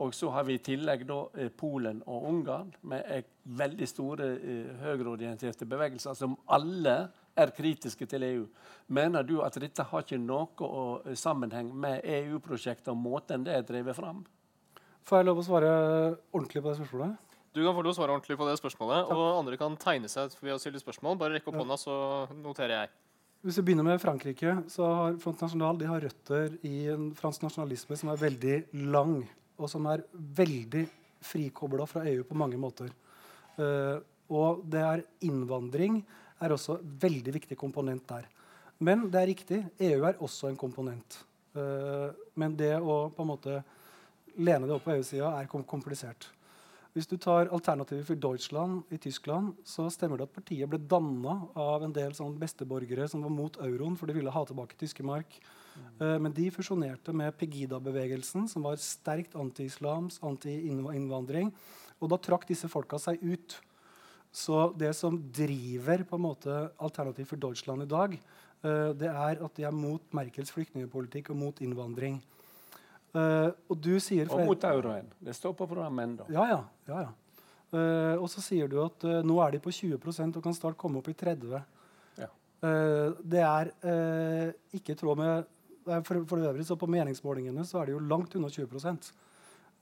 Speaker 2: Og så har vi i tillegg da, Polen og Ungarn med veldig store høyreorienterte bevegelser som alle er kritiske til EU. Mener du at dette har ikke noe sammenheng med EU-prosjektet og måten det er drevet fram?
Speaker 3: Får jeg lov å svare ordentlig på det spørsmålet?
Speaker 1: Du kan få lov å svare ordentlig på det spørsmålet, Takk. og andre kan tegne seg ved å stille spørsmål. Bare rekk opp hånda, så noterer jeg.
Speaker 3: Hvis vi begynner med Frankrike, så har Front National de har røtter i en fransk nasjonalisme som er veldig lang, og som er veldig frikobla fra EU på mange måter. Uh, og det er innvandring er også en veldig viktig komponent der. Men det er riktig, EU er også en komponent. Uh, men det å på en måte lene det opp på EU-sida er komplisert. Hvis du tar alternativet for Deutschland i Tyskland, så stemmer det at partiet ble danna av en del sånn besteborgere som var mot euroen, for de ville ha tilbake tyske mark. Mm. Uh, men de fusjonerte med Pegida-bevegelsen, som var sterkt anti-islams, anti-innvandring. Og da trakk disse folka seg ut. Så det som driver på en måte Alternativ for Deutschland i dag, uh, det er at de er mot Merkels flyktningpolitikk og mot innvandring.
Speaker 2: Uh, og du sier Og mot euroen. Det står på programmet ennå.
Speaker 3: Ja, ja. ja, ja. Uh, og så sier du at nå er de på 20% og kan snart komme opp i 30 ja. Det er ikke i tråd med for, for øvrig så På meningsmålingene så er det jo langt unna 20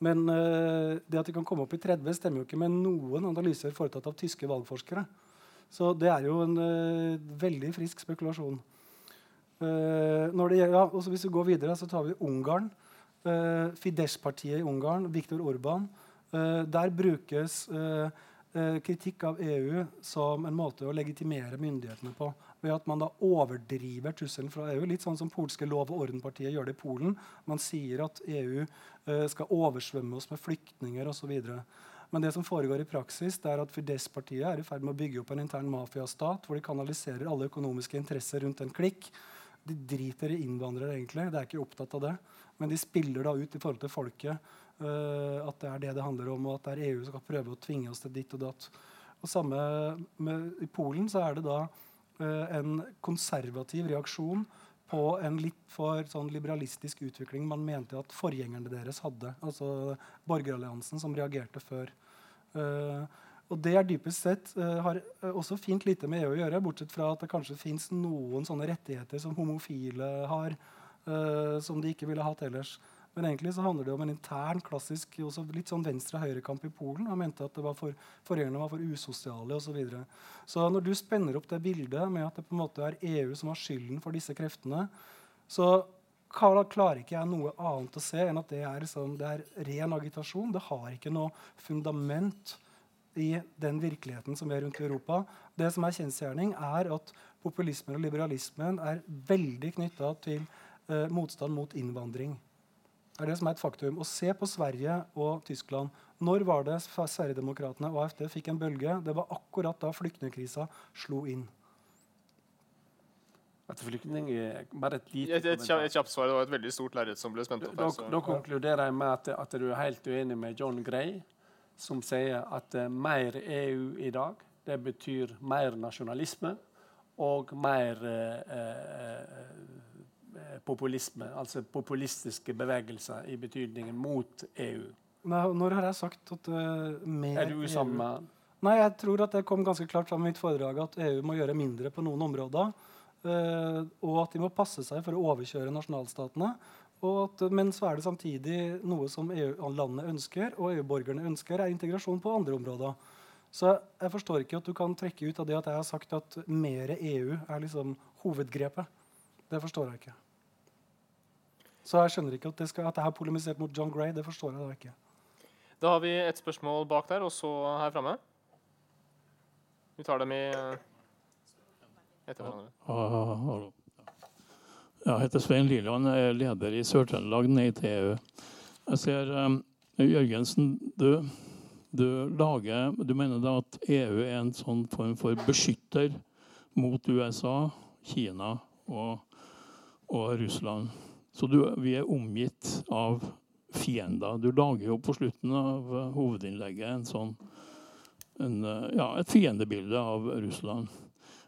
Speaker 3: Men det at de kan komme opp i 30, stemmer jo ikke med noen analyser foretatt av tyske valgforskere. Så det er jo en veldig frisk spekulasjon. når det, ja, hvis vi går videre, så tar vi Ungarn. Uh, Fidesz-partiet i Ungarn, Viktor Orban. Uh, der brukes uh, kritikk av EU som en måte å legitimere myndighetene på. Ved at man da overdriver trusselen fra EU. Litt sånn som polske Lov- og ordenpartiet gjør det i Polen. Man sier at EU skal oversvømme oss med flyktninger osv. Men det som foregår i praksis, det er at Fidesz-partiet er i ferd med å bygge opp en intern mafiastat hvor de kanaliserer alle økonomiske interesser rundt en klikk. De driter i innvandrere, egentlig. De er ikke opptatt av det. Men de spiller da ut i forhold til folket uh, at det er det det handler om, og at det er EU som skal prøve å tvinge oss til ditt og datt. Og samme med, I Polen så er det da en konservativ reaksjon på en litt for sånn liberalistisk utvikling man mente at forgjengerne deres hadde. Altså Borgeralliansen, som reagerte før. Uh, og det er dypest sett uh, har også fint lite med EU å gjøre, bortsett fra at det kanskje fins noen sånne rettigheter som homofile har, uh, som de ikke ville hatt ellers. Men egentlig så handler det om en intern, klassisk litt sånn venstre-høyre-kamp i Polen. Han mente at det var for, forgjengerne var for usosiale osv. Så, videre. så når du spenner opp det bildet med at det på en måte er EU som har skylden for disse kreftene, så klarer ikke jeg noe annet å se enn at det er, liksom, det er ren agitasjon. Det har ikke noe fundament i den virkeligheten som er rundt i Europa. Det som er kjensgjerning, er at populismen og liberalismen er veldig knytta til eh, motstand mot innvandring. Er det som er et faktum. Og se på Sverige og Tyskland. Når var det Sverigedemokraterna og AFD fikk en bølge? Det var akkurat da flyktningkrisa slo inn.
Speaker 2: At flyktning bare et
Speaker 1: lite Et, et, et kjapt svar. Det var et veldig stort lerret som ble spent opp.
Speaker 2: Da, da, da konkluderer jeg med at, at, du er helt uenig med John Gray, som sier at uh, mer EU i dag det betyr mer nasjonalisme og mer uh, uh, populisme, altså populistiske bevegelser i betydningen mot EU.
Speaker 3: Nei, når har jeg sagt at uh, mer
Speaker 2: Er du sammen med?
Speaker 3: Nei, jeg tror at det kom ganske klart fram i mitt foredrag at EU må gjøre mindre på noen områder. Uh, og at de må passe seg for å overkjøre nasjonalstatene. At, men så er det samtidig noe som EU-landene ønsker, og EU-borgerne ønsker, er integrasjon på andre områder. Så jeg forstår ikke at du kan trekke ut av det at jeg har sagt at mer EU er liksom hovedgrepet. Det forstår jeg ikke. Så jeg skjønner ikke at, det skal, at jeg har polemisert mot John Gray. Det forstår jeg da ikke.
Speaker 1: Da har vi et spørsmål bak der, og så her framme. Vi tar dem i eh, etter hverandre.
Speaker 4: Jeg heter Svein Liland, jeg er leder i Sør-Trøndelag Nei til EU. Jeg ser um, Jørgensen, du, du, lager, du mener da at EU er en sånn form for beskytter mot USA, Kina og, og Russland. Så du, vi er omgitt av fiender. Du lager jo på slutten av hovedinnlegget en sånn en, eh, ja, et fiendebilde av Russland.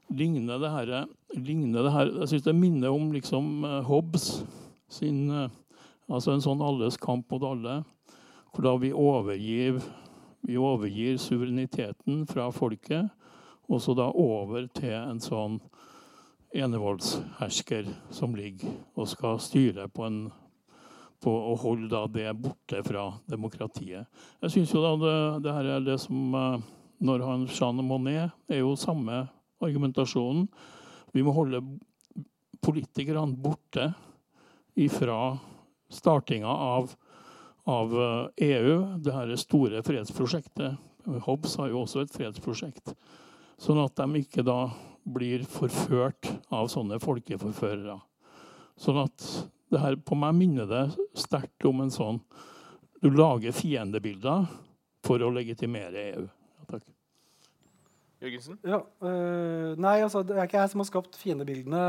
Speaker 4: Ligner det her, ligner det her Jeg syns det minner om liksom Hobbes sin Altså en sånn alles kamp mot alle, hvor da vi overgir, vi overgir suvereniteten fra folket, og så da over til en sånn enevoldshersker som ligger og skal styre på en på å holde det borte fra demokratiet. Jeg syns jo da det, det, her er det som eh, Når han Jean Monnet er jo samme argumentasjonen. Vi må holde politikerne borte ifra startinga av, av EU, eh, e det her store fredsprosjektet. Hobbes har jo også et fredsprosjekt. Sånn at de ikke da blir forført av sånne folkeforførere. Sånn at det her, På meg minner det sterkt om en sånn Du lager fiendebilder for å legitimere EU. Ja, takk.
Speaker 1: Jørgensen?
Speaker 3: Ja, øh, nei, altså, det er ikke jeg som har skapt fiendebildene.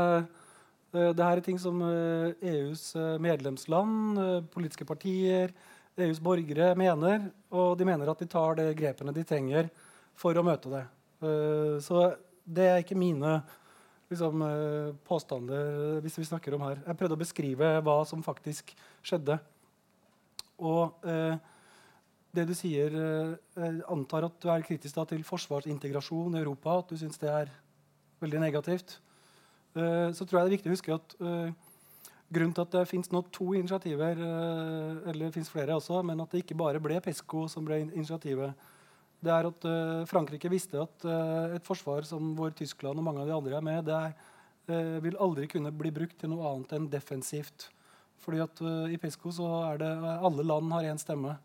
Speaker 3: Uh, det her er ting som EUs uh, medlemsland, politiske partier, EUs borgere mener. Og de mener at de tar de grepene de trenger for å møte det. så det er ikke mine liksom, eh, påstander hvis vi snakker om her. Jeg prøvde å beskrive hva som faktisk skjedde. Og eh, det du sier eh, Jeg antar at du er kritisk da, til forsvarsintegrasjon i Europa. At du syns det er veldig negativt. Eh, så tror jeg det er viktig å huske at eh, grunnen til at det fins to initiativer, eh, eller det flere også, men at det ikke bare ble Pesco som ble initiativet, det er at uh, Frankrike visste at uh, et forsvar som hvor Tyskland og mange av de andre er med, det er, uh, vil aldri kunne bli brukt til noe annet enn defensivt. Fordi at I PESCO så er det alle land har én stemme.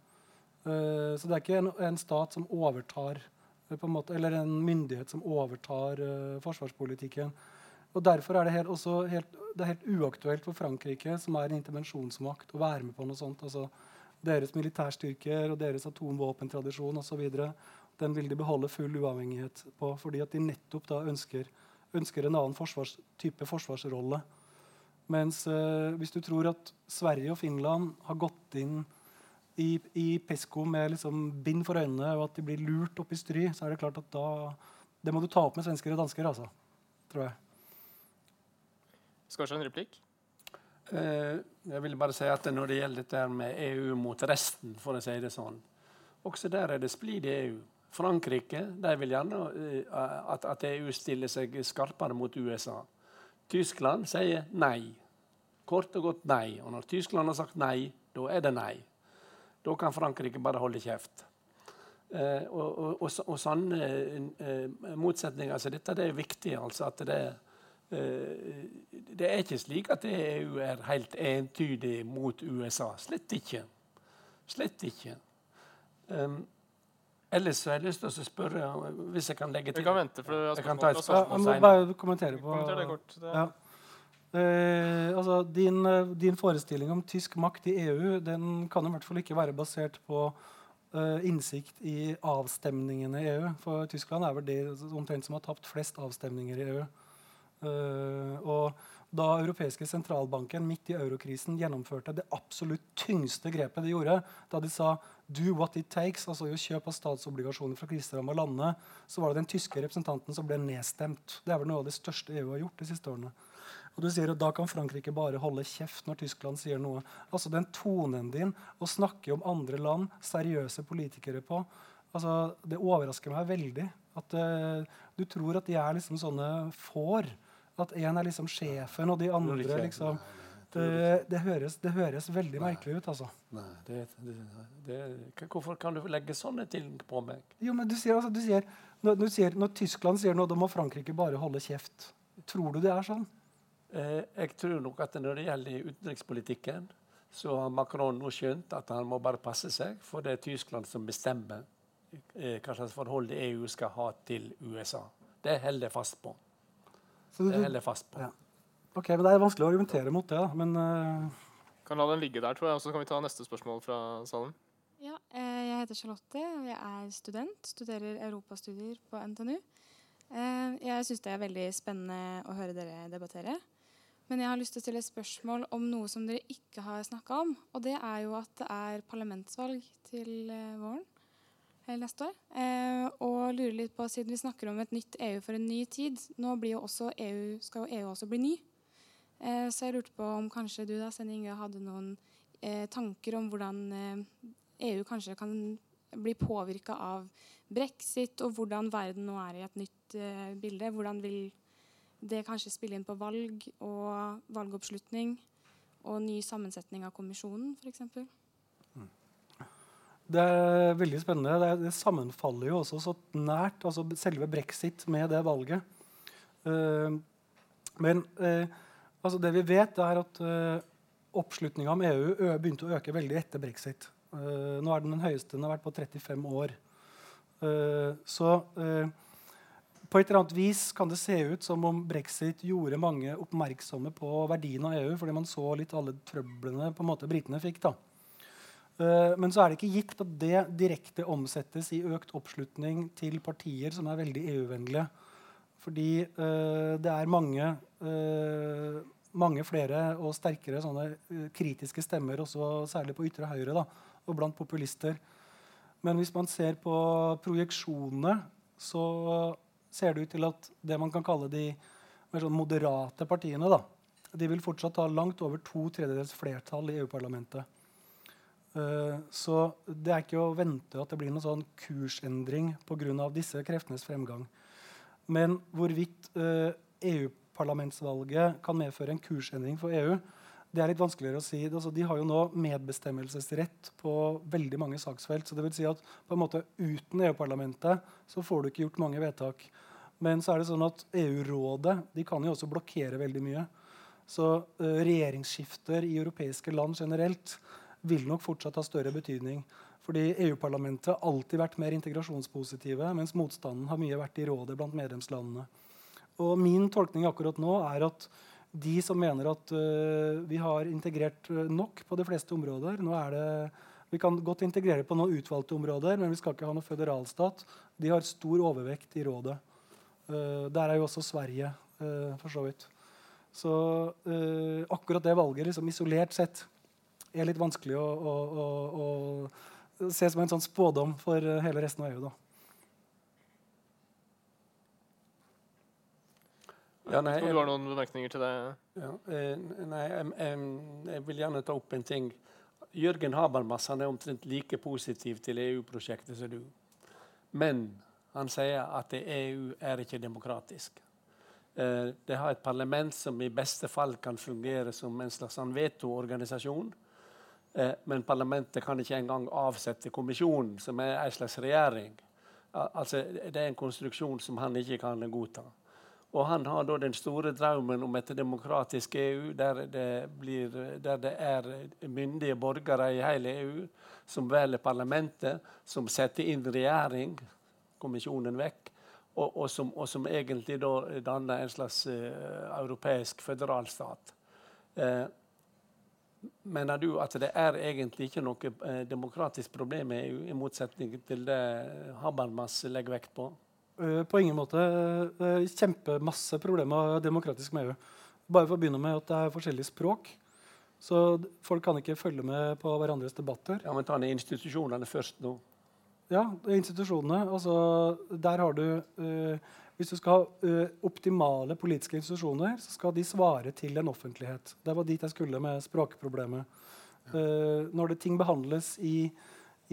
Speaker 3: så det er ikke en, en stat som overtar en måte, eller en myndighet som overtar forsvarspolitikken. Og Derfor er det helt, også helt, det er helt uaktuelt for Frankrike, som er en intervensjonsmakt, å være med på noe sånt. altså deres militærstyrker og deres atomvåpentradisjon osv. Den vil de beholde full uavhengighet på, fordi at de nettopp da ønsker, ønsker en annen forsvars, type forsvarsrolle. Mens eh, hvis du tror at Sverige og Finland har gått inn i, i Pesco med liksom bind for øynene, og at de blir lurt opp i stry, så er det klart at da Det må du ta opp med svensker og dansker, altså. Tror jeg.
Speaker 1: En replikk?
Speaker 2: Eh, jeg vil bare si at Når det gjelder dette med EU mot resten, for å si det sånn, også der er det splid i EU. Frankrike de vil gjerne eh, at, at EU stiller seg skarpere mot USA. Tyskland sier nei. Kort og godt nei. Og når Tyskland har sagt nei, da er det nei. Da kan Frankrike bare holde kjeft. Eh, og, og, og, og sånne eh, motsetninger altså Dette det er viktig. altså at det er Eh, det er ikke slik at EU er helt entydig mot USA. Slett ikke. Slett ikke. Um, ellers har jeg lyst til å spørre, hvis jeg kan legge til
Speaker 1: Vi kan vente, for
Speaker 2: jeg kan ta et
Speaker 3: spørsmål ja, bare kommentere på
Speaker 1: Kommenter det kort. Det. Ja.
Speaker 3: Eh, altså, din, eh, din, forestilling om tysk makt i EU den kan i hvert fall ikke være basert på eh, innsikt i avstemningene i EU. For Tyskland er vel det omtrent som har tapt flest avstemninger i EU. Uh, og da europeiske sentralbanken midt i eurokrisen gjennomførte det absolutt tyngste grepet de gjorde, da de sa 'do what it takes', altså jo kjøp av statsobligasjoner fra kriseramma landene, så var det den tyske representanten som ble nedstemt. Det er vel noe av det største EU har gjort de siste årene. Og du sier at Da kan Frankrike bare holde kjeft når Tyskland sier noe. Altså Den tonen din å snakke om andre land, seriøse politikere på, altså det overrasker meg veldig. At uh, du tror at de er liksom sånne får at én er liksom sjefen, og de andre liksom det, det, høres, det høres, veldig Nei. merkelig ut, altså.
Speaker 2: Nei, det, hvorfor kan du legge sånne ting på meg?
Speaker 3: Jo, men du sier, altså, du sier, når, du sier, når, Tyskland sier noe, da må Frankrike bare holde kjeft. Tror du det er sånn?
Speaker 2: Eh, jeg tror nok at når det gjelder utenrikspolitikken, så har Macron nå skjønt at han må bare passe seg, for det er Tyskland som bestemmer eh, hva slags forhold EU skal ha til USA. Det holder jeg fast på. Så det holder jeg fast på. Ja.
Speaker 3: Ok, men Det er vanskelig å argumentere mot det. da, men... Uh...
Speaker 1: Kan la den ligge der, tror jeg. Og så kan vi ta neste spørsmål fra salen.
Speaker 5: Ja, eh, Jeg heter Charlotte, og jeg er student. Studerer europastudier på NTNU. Eh, jeg syns det er veldig spennende å høre dere debattere. Men jeg har lyst til å stille et spørsmål om noe som dere ikke har snakka om. Og det er jo at det er parlamentsvalg til våren. Eller neste år. Eh, og lurer litt på, siden vi snakker om et nytt EU for en ny tid, nå jo EU, skal jo EU også bli ny. Eh, så jeg lurte på om kanskje du da, Senne hadde noen eh, tanker om hvordan EU eh, e kanskje kan bli påvirka av brexit, og hvordan verden nå er i et nytt eh, bilde. Hvordan vil det kanskje spille inn på valg og valgoppslutning og ny sammensetning av kommisjonen, f.eks.?
Speaker 3: Det er veldig spennende. Det, det, sammenfaller jo også så nært, altså selve brexit, med det valget. Uh, men uh, altså det vi vet, er at uh, oppslutninga om EU begynte å øke veldig etter brexit. Uh, nå er den den høyeste den har vært på 35 år. så på et eller annet vis kan det se ut som om brexit gjorde mange oppmerksomme på verdien av EU, fordi man så litt alle trøblene på en måte britene fikk. da. Eh, men så er det ikke gitt at det direkte omsettes i økt oppslutning til partier som er veldig EU-vennlige. Fordi uh, det er mange, uh, mange flere og sterkere sånne kritiske stemmer, også særlig på ytre høyre da, og blant populister. Men hvis man ser på projeksjonene, så ser det ut til at det man kan kalle de mer sånn moderate partiene, da, de vil fortsatt ha langt over to tredjedels flertall i EU-parlamentet. Eh, så det er ikke å vente at det blir noen sånn kursendring pga. disse kreftenes fremgang. Men hvorvidt EU-parlamentsvalget eh, e kan medføre en kursendring for EU, det er litt vanskeligere å si. Altså, de har jo nå medbestemmelsesrett på veldig mange saksfelt. så det vil si at på en måte Uten EU-parlamentet så får du ikke gjort mange vedtak. Men så er det sånn at EU-rådet de kan jo også blokkere veldig mye. Så uh, regjeringsskifter i europeiske land generelt vil nok fortsatt ha større betydning. Fordi EU-parlamentet har alltid vært mer integrasjonspositive, mens motstanden har mye vært i rådet blant medlemslandene. Og Min tolkning akkurat nå er at de som mener at uh, vi har integrert øh, nok på de fleste områder nå er det, Vi kan godt integrere på noen utvalgte områder, men vi skal ikke ha noen føderalstat. De har stor overvekt i rådet. Uh, der er jo også Sverige, uh, for så vidt. Så akkurat det valget liksom isolert sett er litt vanskelig å, å, å, å se som en sånn spådom for hele resten av EU. da.
Speaker 1: Ja, nei, jeg, du har noen bemerkninger til det?
Speaker 2: Ja, eh, nei, jeg, jeg, jeg, vil gjerne ta opp en ting. Jørgen Habermas han er omtrent like positiv til EU-prosjektet som du. Men han sier at EU er ikke demokratisk. Eh, det har et parlament som i beste fall kan fungere som en slags vetoorganisasjon. Eh, men parlamentet kan ikke engang avsette kommisjonen, som er en slags regjering. Altså, det er en konstruksjon som han ikke kan godta. Og han har da den store drømmen om et demokratisk EU, der det, blir, der det er myndige borgere i hele EU som velger parlamentet, som setter inn regjering, kommisjonen vekk, og, og, som, og som, egentlig da danner en slags uh, europeisk føderalstat. Uh, Mener du at det er egentlig ikke noe eh, demokratisk problem i motsetning til det Habermas legger vekt på?
Speaker 3: Uh, på ingen måte. Uh, kjempemasse problemer demokratisk med EU. Bare for å begynne med at det er forskjellige språk. Så folk kan ikke følge med på hverandres debatter.
Speaker 2: Ja, Men ta ned institusjonene først nå.
Speaker 3: Ja, institusjonene. Altså, der har du uh, hvis du skal ha uh, optimale politiske institusjoner, så skal de svare til en offentlighet. Det var dit jeg skulle med språkproblemet. Uh, når det ting behandles i,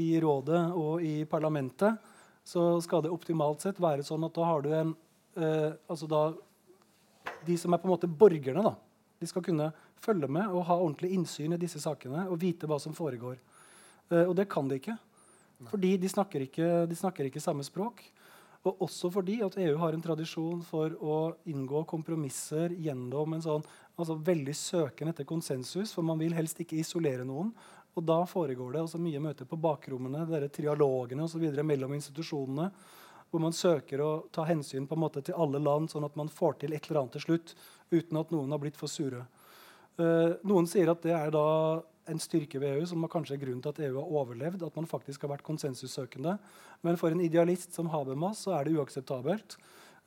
Speaker 3: i, rådet og i parlamentet, så skal det optimalt sett være sånn at da har du en uh, altså da, De som er på en måte borgerne, da, de skal kunne følge med og ha ordentlig innsyn i disse sakene og vite hva som foregår. og det kan de ikke. Fordi de snakker ikke, de snakker ikke samme språk. Og også fordi at EU har en tradisjon for å inngå kompromisser gjennom en sånn altså veldig søken etter konsensus, for man vil helst ikke isolere noen. Og da foregår det altså mye møter på bakrommene, dere trialogene osv. mellom institusjonene, hvor man søker å ta hensyn på en måte til alle land, sånn at man får til et eller annet til slutt uten at noen har blitt for sure. Uh, noen sier at det er da en styrke ved EU som kanskje er grunnen til at EU har overlevd. at man faktisk har vært konsensussøkende. Men for en idealist som Habermas så er det uakseptabelt.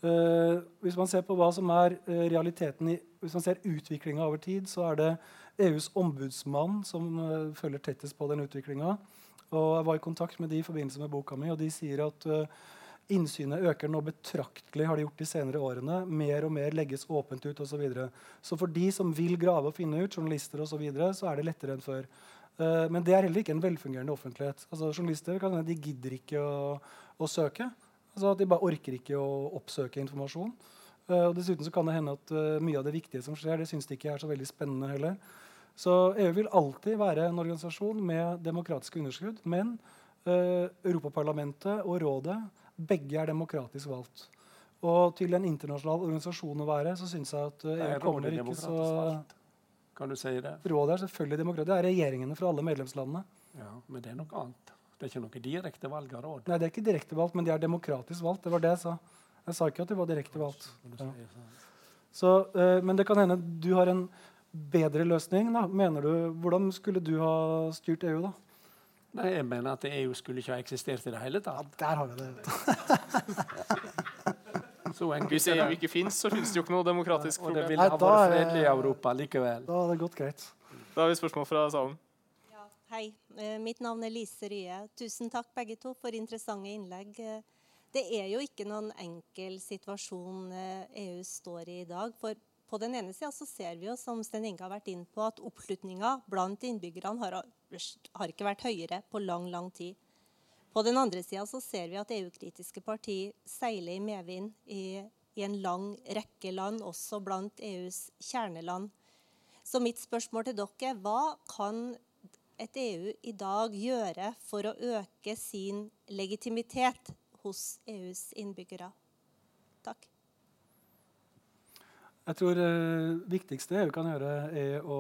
Speaker 3: Uh, hvis man ser på hva som er uh, realiteten i, hvis man ser utviklinga over tid, så er det EUs ombudsmann som uh, følger tettest på den utviklinga. Jeg var i kontakt med de i forbindelse med boka mi, og de sier at uh, innsynet øker nå betraktelig har de gjort de senere årene. Mer og mer legges åpent ut osv. Så, videre. så for de som vil grave og finne ut, journalister osv., så, videre, så er det lettere enn før. Uh, men det er heller ikke en velfungerende offentlighet. Altså, journalister kan, de gidder ikke å, å søke. Altså, de bare orker ikke å oppsøke informasjon. Uh, og dessuten så kan det hende at mye av det viktige som skjer, det syns de ikke er så veldig spennende heller. Så EU vil alltid være en organisasjon med demokratiske underskudd. Men Europaparlamentet og Rådet begge er demokratisk valgt. Og til en internasjonal organisasjon å være, så syns jeg at EU kommer ikke så
Speaker 2: Kan du si det?
Speaker 3: Rådet er selvfølgelig demokratisk. Det er regjeringene fra alle medlemslandene.
Speaker 2: Ja, Men det er noe annet. Det er ikke noe direkte valg av råd.
Speaker 3: Nei, det er ikke direkte valgt, men de er demokratisk valgt. Det var det jeg sa. Jeg sa ikke at de var direkte valgt. Ja. Så, uh, men det kan hende du har en bedre løsning? da, mener du? Hvordan skulle du ha styrt EU, da?
Speaker 2: Nei, Jeg mener at EU skulle ikke ha eksistert i det hele tatt.
Speaker 3: Ja, der har vi det.
Speaker 1: Hvis EU ikke fins, så fins det jo ikke noe demokratisk
Speaker 2: problem. Og det ville ha vært fredelig i Europa likevel.
Speaker 3: Da har det gått greit.
Speaker 1: Da har vi spørsmål fra salen.
Speaker 6: Ja, hei. Eh, mitt navn er Lise Rye. Tusen takk begge to for interessante innlegg. Eh, det er jo ikke noen enkel situasjon EU eh, e står i i dag. For på den ene sida ser vi jo, som Sten Inge har vært inn på, at oppslutninga blant innbyggerne har, har, ikke vært høyere på lang, lang tid. På den andre sida ser vi at EU-kritiske partier seiler i medvind i, i, en lang rekke land, også blant EUs kjerneland. Så mitt spørsmål til dere er hva kan et EU i dag gjøre for å øke sin legitimitet hos EUs innbyggere? Takk.
Speaker 3: Jeg tror det eh, viktigste EU kan gjøre, er å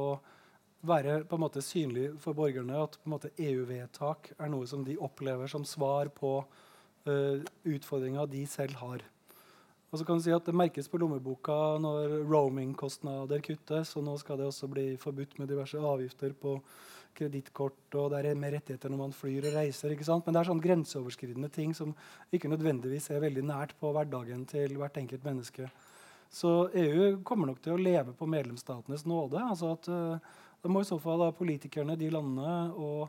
Speaker 3: være på en måte synlig for borgerne at EU-vedtak er noe som de opplever som svar på uh, utfordringer de selv har. Og så kan du si at Det merkes på lommeboka når roaming-kostnader kuttes. og Nå skal det også bli forbudt med diverse avgifter på kredittkort. og Det er mer rettigheter når man flyr og reiser. ikke sant? Men det er sånn grenseoverskridende ting som ikke nødvendigvis er veldig nært på hverdagen til hvert enkelt menneske. Så EU kommer nok til å leve på medlemsstatenes nåde. altså at uh, Da må i så fall politikerne, de landene og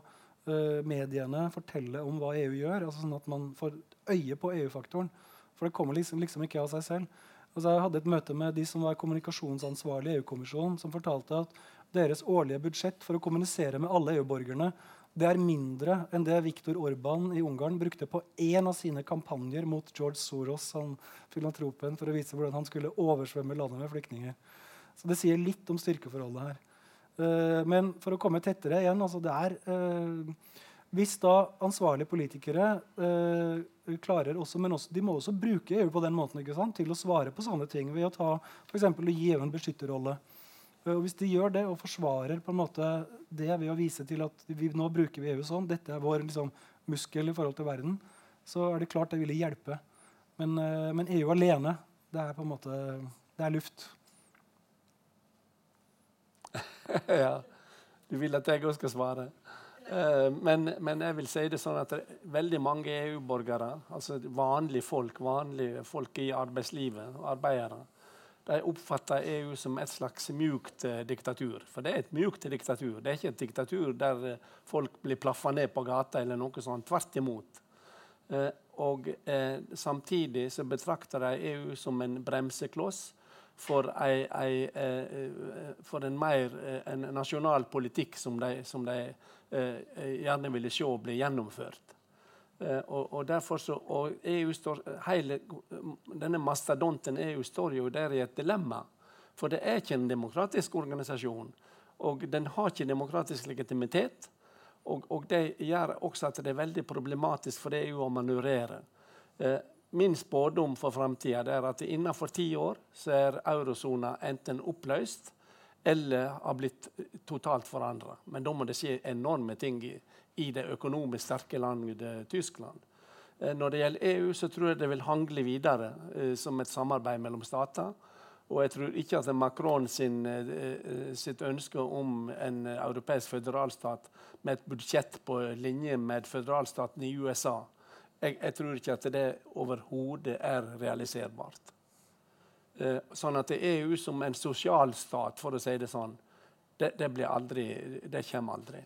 Speaker 3: uh, mediene fortelle om hva EU gjør, altså sånn at man får øye på EU-faktoren. For det kommer liksom, liksom, ikke av seg selv. Altså jeg hadde et møte med de som var kommunikasjonsansvarlig i EU-kommisjonen, som fortalte at deres årlige budsjett for å kommunisere med alle EU-borgerne det er mindre enn det Viktor Orban i Ungarn brukte på én av sine kampanjer mot George Soros, han filantropen, for å vise hvordan han skulle oversvømme landet med flyktninger. Så det sier litt om styrkeforholdet her. Uh, men for å komme tettere igjen altså det er, uh, Hvis da ansvarlige politikere uh, klarer også, men også, De må også bruke EU på den måten til å svare på sånne ting ved å ta, for å gi EU en beskytterrolle. Og Hvis de gjør det og forsvarer på en måte det ved å vise til at vi, nå bruker vi EU sånn, dette er vår liksom, muskel i forhold til verden, så er det klart det ville hjelpe. Men, men, EU alene, det er på en måte det er luft.
Speaker 2: ja. Du vil at jeg òg skal svare? Uh, men, men, jeg vil si det sånn at veldig mange EU-borgere, altså vanlige folk, vanlige folk i arbeidslivet, arbeidere, de oppfatter EU som et slags mjukt eh, diktatur. For det er et mjukt diktatur. Det er ikke et diktatur der eh, folk blir plaffa ned på gata eller noe sånt. Tvert imot. Eh, og eh, samtidig så betrakter de EU som en bremsekloss for, ei, ei, eh, for en mer eh, en nasjonal politikk som de, som de gjerne ville se bli gjennomført. Eh, og, og, så, og EU står, hele, Denne mastodonten EU står jo der i et dilemma. For det er ikke en demokratisk organisasjon. Og den har ikke demokratisk legitimitet. Og, og det gjør også at det er veldig problematisk for EU å manøvrere. Eh, min spådom for framtida er at innenfor ti år så er eurosona enten oppløst eller har blitt totalt forandra. Men da må det skje enorme ting i, i det økonomisk sterke landet Tyskland. Eh, når det gjelder EU, så tror jeg det vil hangle videre eh, som et samarbeid mellom stater. Og jeg tror ikke at Macron sin, eh, sitt ønske om en europeisk føderalstat med et budsjett på linje med føderalstaten i USA jeg, jeg tror ikke at det overhodet er realiserbart. sånn at EU som en sosialstat, for å si det sånn, det, det, aldri, det kommer aldri.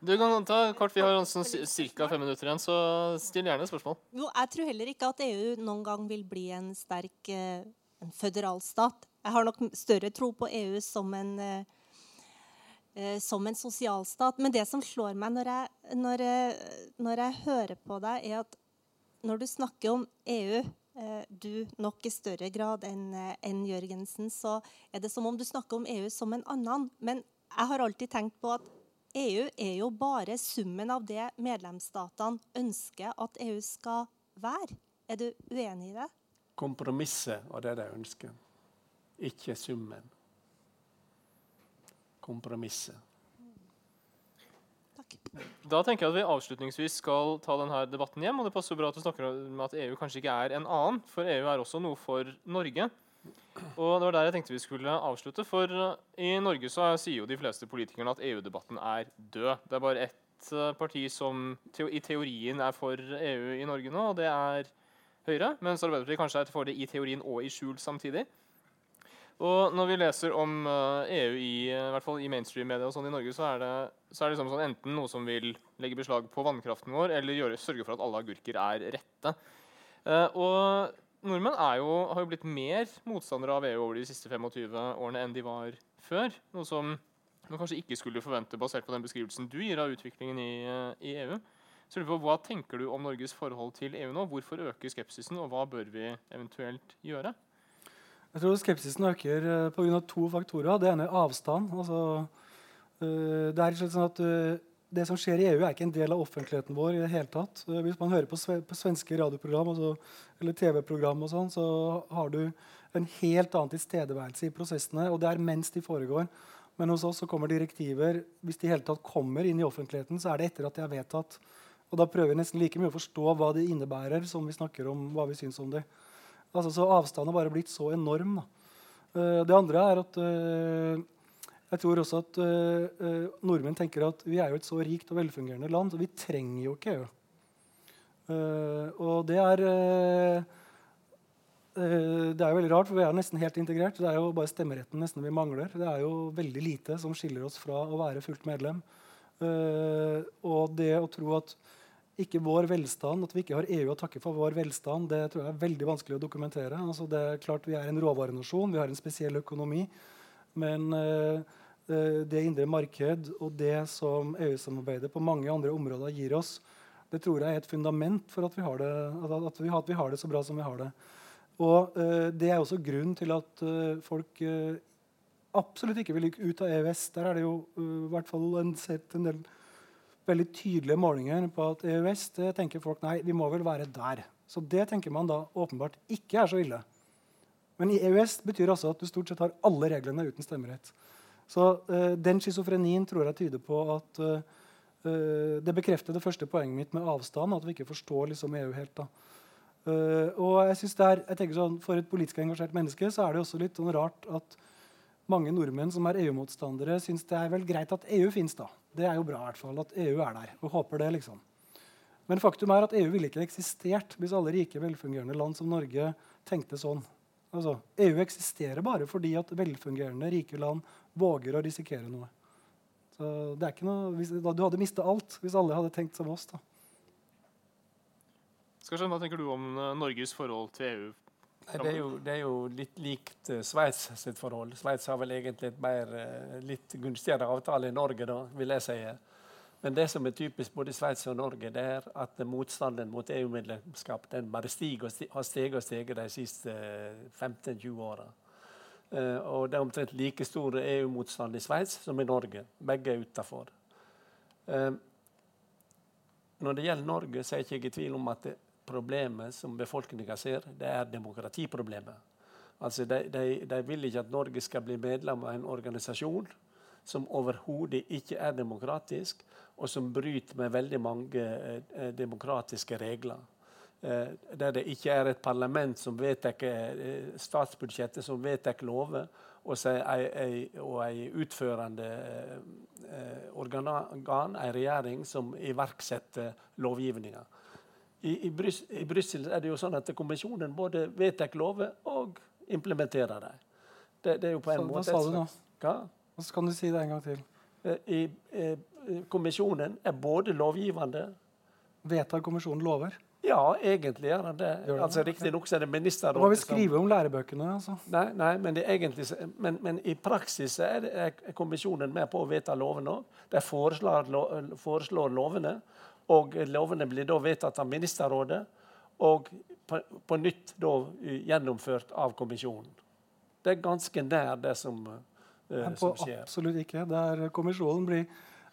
Speaker 1: Du kan ta kort, Vi har sånn ca. fem minutter igjen, så still gjerne spørsmål.
Speaker 6: Jo, jeg tror heller ikke at EU noen gang vil bli en sterk eh, en føderalstat. Jeg har nok større tro på EU som en, eh, eh, som en sosialstat. Men det som slår meg når jeg, når, når jeg hører på deg, er at når du snakker om EU eh, du nok i større grad enn eh, en Jørgensen, så er det som om du snakker om EU som en annen. Men jeg har alltid tenkt på at EU er jo bare summen av det medlemsstatene ønsker at EU skal være. Er du uenig i det?
Speaker 2: Kompromisset var det de ønsker, ikke summen. Kompromisset.
Speaker 1: Da tenker jeg at vi avslutningsvis skal ta denne debatten hjem. og Det passer bra at du snakker om at EU kanskje ikke er en annen, for EU er også noe for Norge. Og det var der jeg tenkte vi skulle avslutte. For uh, i Norge så sier jo de fleste politikerne at EU-debatten er død. Det er bare ett uh, parti som i teorien er for EU i Norge nå, og det er Høyre. Mens Arbeiderpartiet kanskje er for det i teorien og i skjul samtidig. Og når vi leser om EU i, i hvert fall i mainstream-media og sånn i Norge, så er det, så er det liksom sånn enten noe som vil legge beslag på vannkraften vår, eller gjøre, sørge for at alle agurker er rette. Uh, og nordmenn jo, har jo blitt mer motstandere av EU over de siste 25 årene enn de var før. Noe som man kanskje ikke skulle forvente basert på den beskrivelsen du gir av utviklingen i, eh, i EU. Så på, Hva tenker du om Norges forhold til EU nå? Hvorfor øker skepsisen, og hva bør vi eventuelt gjøre?
Speaker 3: Jeg tror skepsisen øker eh, pga. to faktorer. Det ene er avstand. Altså, uh, det er sånn at uh, det som skjer i EU, er ikke en del av offentligheten vår. i det hele tatt. Hvis man hører på, svenske radioprogram altså, eller TV-program, og sånn, så har du en helt annen tilstedeværelse i prosessene. Og det er mens de foregår. Men hos oss så kommer direktiver hvis de hele tatt kommer inn i offentligheten, så er det etter at de er vedtatt. Og da prøver vi nesten like mye å forstå hva de innebærer, som vi snakker om hva vi syns om det. Altså, så avstanden har bare blitt så enorm. Uh, det andre er at uh, jeg tror også at uh, nordmenn tenker at vi er jo et så rikt og velfungerende land, så vi trenger jo ikke EU. Og det er det er jo veldig rart, for vi er nesten helt integrert. Det er jo bare stemmeretten nesten vi mangler. Det er jo veldig lite som skiller oss fra å være fullt medlem. og det å tro at ikke vår velstand, at vi ikke har EU å takke for vår velstand, det tror jeg er veldig vanskelig å dokumentere. Altså, det er klart Vi er en råvarenasjon, vi har en spesiell økonomi. Men Eh, det indre marked og det som EU-samarbeidet på mange andre områder gir oss, det tror jeg er et fundament for at vi har det, at vi, at vi har det så bra som vi har det. Og uh, Det er også grunnen til at uh, folk uh, absolutt ikke vil ut av EØS. Der er det jo i hvert fall en, sett en del veldig tydelige målinger på at EØS det tenker folk nei, vi må vel være der. Så det tenker man da åpenbart ikke er så ille. Men i EØS betyr altså at du stort sett har alle reglene uten stemmerett. Så uh, den schizofrenien tror jeg tyder på at uh, Det bekrefter det første poenget mitt med avstand, at vi ikke forstår liksom, EU helt. da. og jeg synes det er, jeg tenker sånn, For et politisk engasjert menneske så er det også litt sånn rart at mange nordmenn som er EU-motstandere, syns det er vel greit at EU fins. Det er jo bra i hvert fall at EU er der. og håper det liksom. Men faktum er at EU ville ikke eksistert hvis alle rike, velfungerende land som Norge tenkte sånn. Altså, EU eksisterer bare fordi at velfungerende, rike land våger å risikere noe. Så det er ikke noe, hvis, Du hadde mista alt hvis alle hadde tenkt som oss. da.
Speaker 1: Skal Hva tenker du om uh, Norges forhold til EU?
Speaker 2: Nei, det, er jo, det, er jo, litt likt uh, Sveits sitt forhold. Sveits har vel egentlig et mer, uh, litt gunstigere avtale enn Norge, da, vil jeg si. Men det som er typisk både Sveits og Norge, det er at motstanden mot EU-medlemskap den bare stiger og stiger, har steget og steget de siste 15-20 åra. Uh, og det er omtrent like stor EU-motstand i Sveits som i Norge. Begge er utafor. Når det gjelder Norge, så er jeg ikke i tvil om at det problemet som befolkninga ser, det er demokratiproblemet. Altså, de, de, de, vil ikke at Norge skal bli medlem av en organisasjon som overhodet ikke er demokratisk, og som bryter med veldig mange eh, demokratiske regler. Eh, der det ikke er et parlament som vedtar eh, statsbudsjettet, som vedtar lover, og ei utførende eh, organ, en regjering, som iverksetter lovgivninga. I, i, Brys, I Brussel er det jo sånn at kommisjonen både vedtar lover og implementerer dem. Det, det, er jo på en
Speaker 3: Så,
Speaker 2: måte
Speaker 3: Hva sa du nå?
Speaker 2: Hva?
Speaker 3: Så kan du si det en gang til.
Speaker 2: I, kommisjonen er både lovgivende
Speaker 3: Vedtar kommisjonen lover?
Speaker 2: Ja, egentlig gjør den det.
Speaker 3: Gjør
Speaker 2: Altså? Riktignok er det
Speaker 3: Hva
Speaker 2: ministerrådet
Speaker 3: vi skrive om lærebøkene? altså?
Speaker 2: Nei, nei men, det egentlig, men, men i praksis er, det, er kommisjonen med på å vedta lovene òg. De foreslår, lo- foreslår lovene, og lovene blir da vedtatt av ministerrådet. Og på, på nytt da eh, gjennomført av kommisjonen. Det er ganske nær det som, eh, som skjer.
Speaker 3: absolutt ikke. Der kommisjonen blir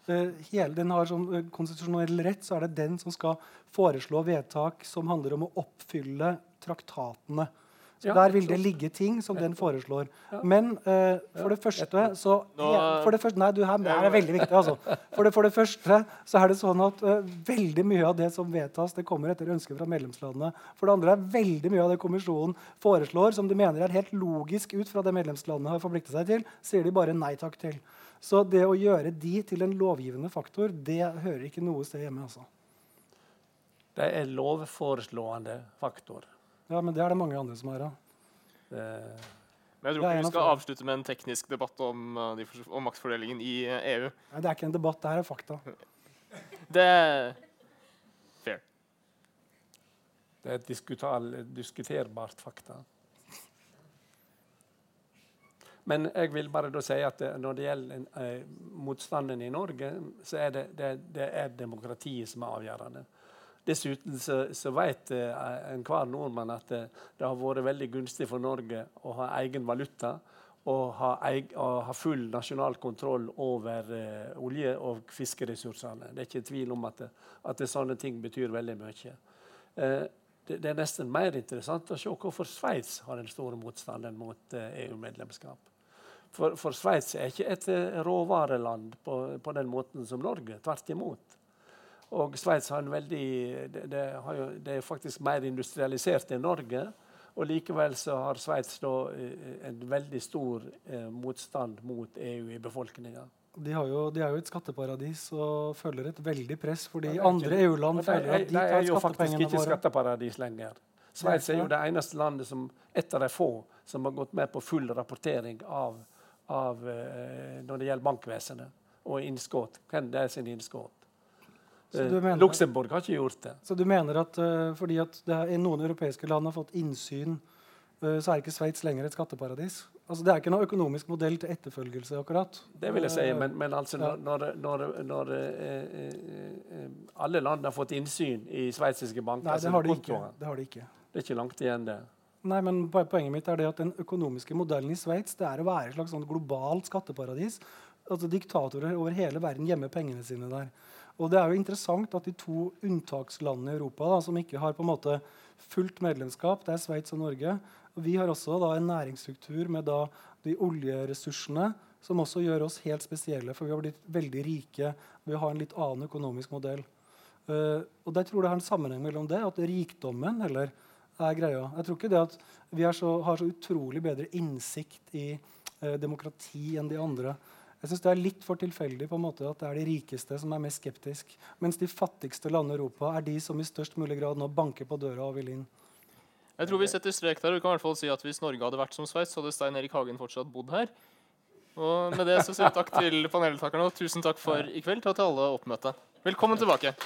Speaker 3: eh, hele, den har som eh, konstitusjonell rett, så er det den som skal foreslå vedtak som handler om å oppfylle traktatene. Så
Speaker 2: Ja,
Speaker 3: Der vil det ligge ting som den foreslår. Men uh, for det første så for det første, Nei, du, her her er veldig viktig. altså. For det, for det første så er det sånn at uh, veldig mye av det som vedtas, det kommer etter ønske fra medlemslandene. For det andre er veldig mye av det kommisjonen foreslår, som de mener er helt logisk ut fra det medlemslandene har forpliktet seg til, sier de bare nei takk til. Så det å gjøre de til en lovgivende faktor, det hører ikke noe sted hjemme. altså.
Speaker 2: Det er lovforeslående faktor.
Speaker 3: Ja, Men det er det mange andre som har. Ja.
Speaker 2: Eh,
Speaker 1: Men jeg tror ikke vi skal avslutte med en teknisk debatt om, fors- om maktfordelingen i EU.
Speaker 3: Nei, Det er ikke en debatt, det her er fakta.
Speaker 1: Det er fair.
Speaker 2: Det er et diskuterbart fakta. Men jeg vil bare da si at eh, når det gjelder eh, motstanden i Norge, så er det, det, det er demokratiet som er avgjørende. Dessuten så, så vet eh, enhver nordmann at det, det har vært veldig gunstig for Norge å ha egen valuta og ha, eig, og ha full nasjonal kontroll over eh, olje- og fiskeressursene. Det er ikke tvil om at, det, at det, sånne ting betyr veldig mye. Eh, det, det er nesten mer interessant å se hvorfor Sveits har den store motstanden mot eh, EU-medlemskap. For, for Sveits er ikke et eh, råvareland på, på den måten som Norge. Tvert imot. Og Sveits har en veldig det, det, har jo, det er faktisk mer industrialisert enn Norge. Og likevel så har Sveits eh, en veldig stor eh, motstand mot EU i befolkninga.
Speaker 3: De, har jo, de er jo et skatteparadis og føler et veldig press, fordi
Speaker 2: Ja,
Speaker 3: andre EU-land
Speaker 2: De,
Speaker 3: føler at
Speaker 2: de,
Speaker 3: de
Speaker 2: er jo faktisk ikke
Speaker 3: våre.
Speaker 2: skatteparadis lenger. Sveits er jo det eneste landet som et av de få som har gått med på full rapportering av, av eh, når det gjelder bankvesenet og innskudd. Hvem det er sin innskudd. Eh,
Speaker 3: mener-
Speaker 2: Luxembourg har ikke gjort det.
Speaker 3: Så du mener at uh, fordi at det er, noen europeiske land har fått innsyn, uh, så er ikke Sveits lenger et skatteparadis? Altså, det er ikke noen økonomisk modell til etterfølgelse, akkurat.
Speaker 2: Det vil jeg si, men, men altså
Speaker 3: ja.
Speaker 2: når, når, når, når alle land har fått innsyn i sveitsiske banker
Speaker 3: Nei, det har de ikke. Det har de ikke.
Speaker 2: Det er ikke langt igjen, det.
Speaker 3: Nei, men Poenget mitt er det at den økonomiske modellen i Sveits er å være et slags sånn globalt skatteparadis. Altså Diktatorer over hele verden gjemmer pengene sine der. Og det er jo interessant at de to unntakslandene i Europa da, som ikke har på en måte fullt medlemskap, det er Sveits og Norge. Og vi har også da en næringsstruktur med da de oljeressursene som også gjør oss helt spesielle, for vi har blitt veldig rike. Vi har en litt annen økonomisk modell. Uh, og jeg tror det har en sammenheng mellom det, at rikdommen eller er greia. Jeg tror ikke det at vi så, har så utrolig bedre innsikt i eh, demokrati enn de andre. Jeg synes Det er litt for tilfeldig på en måte at det er de rikeste som er mest skeptisk, mens de fattigste landene i Europa er de som i størst mulig grad nå banker på døra og vil inn.
Speaker 1: Jeg tror vi setter strek der. og vi kan i hvert fall si at Hvis Norge hadde vært som Sveits, hadde Stein Erik Hagen fortsatt bodd her. Og med det så sier vi takk til paneltakerne, og tusen takk for i kveld til alle oppmøtte. Velkommen tilbake.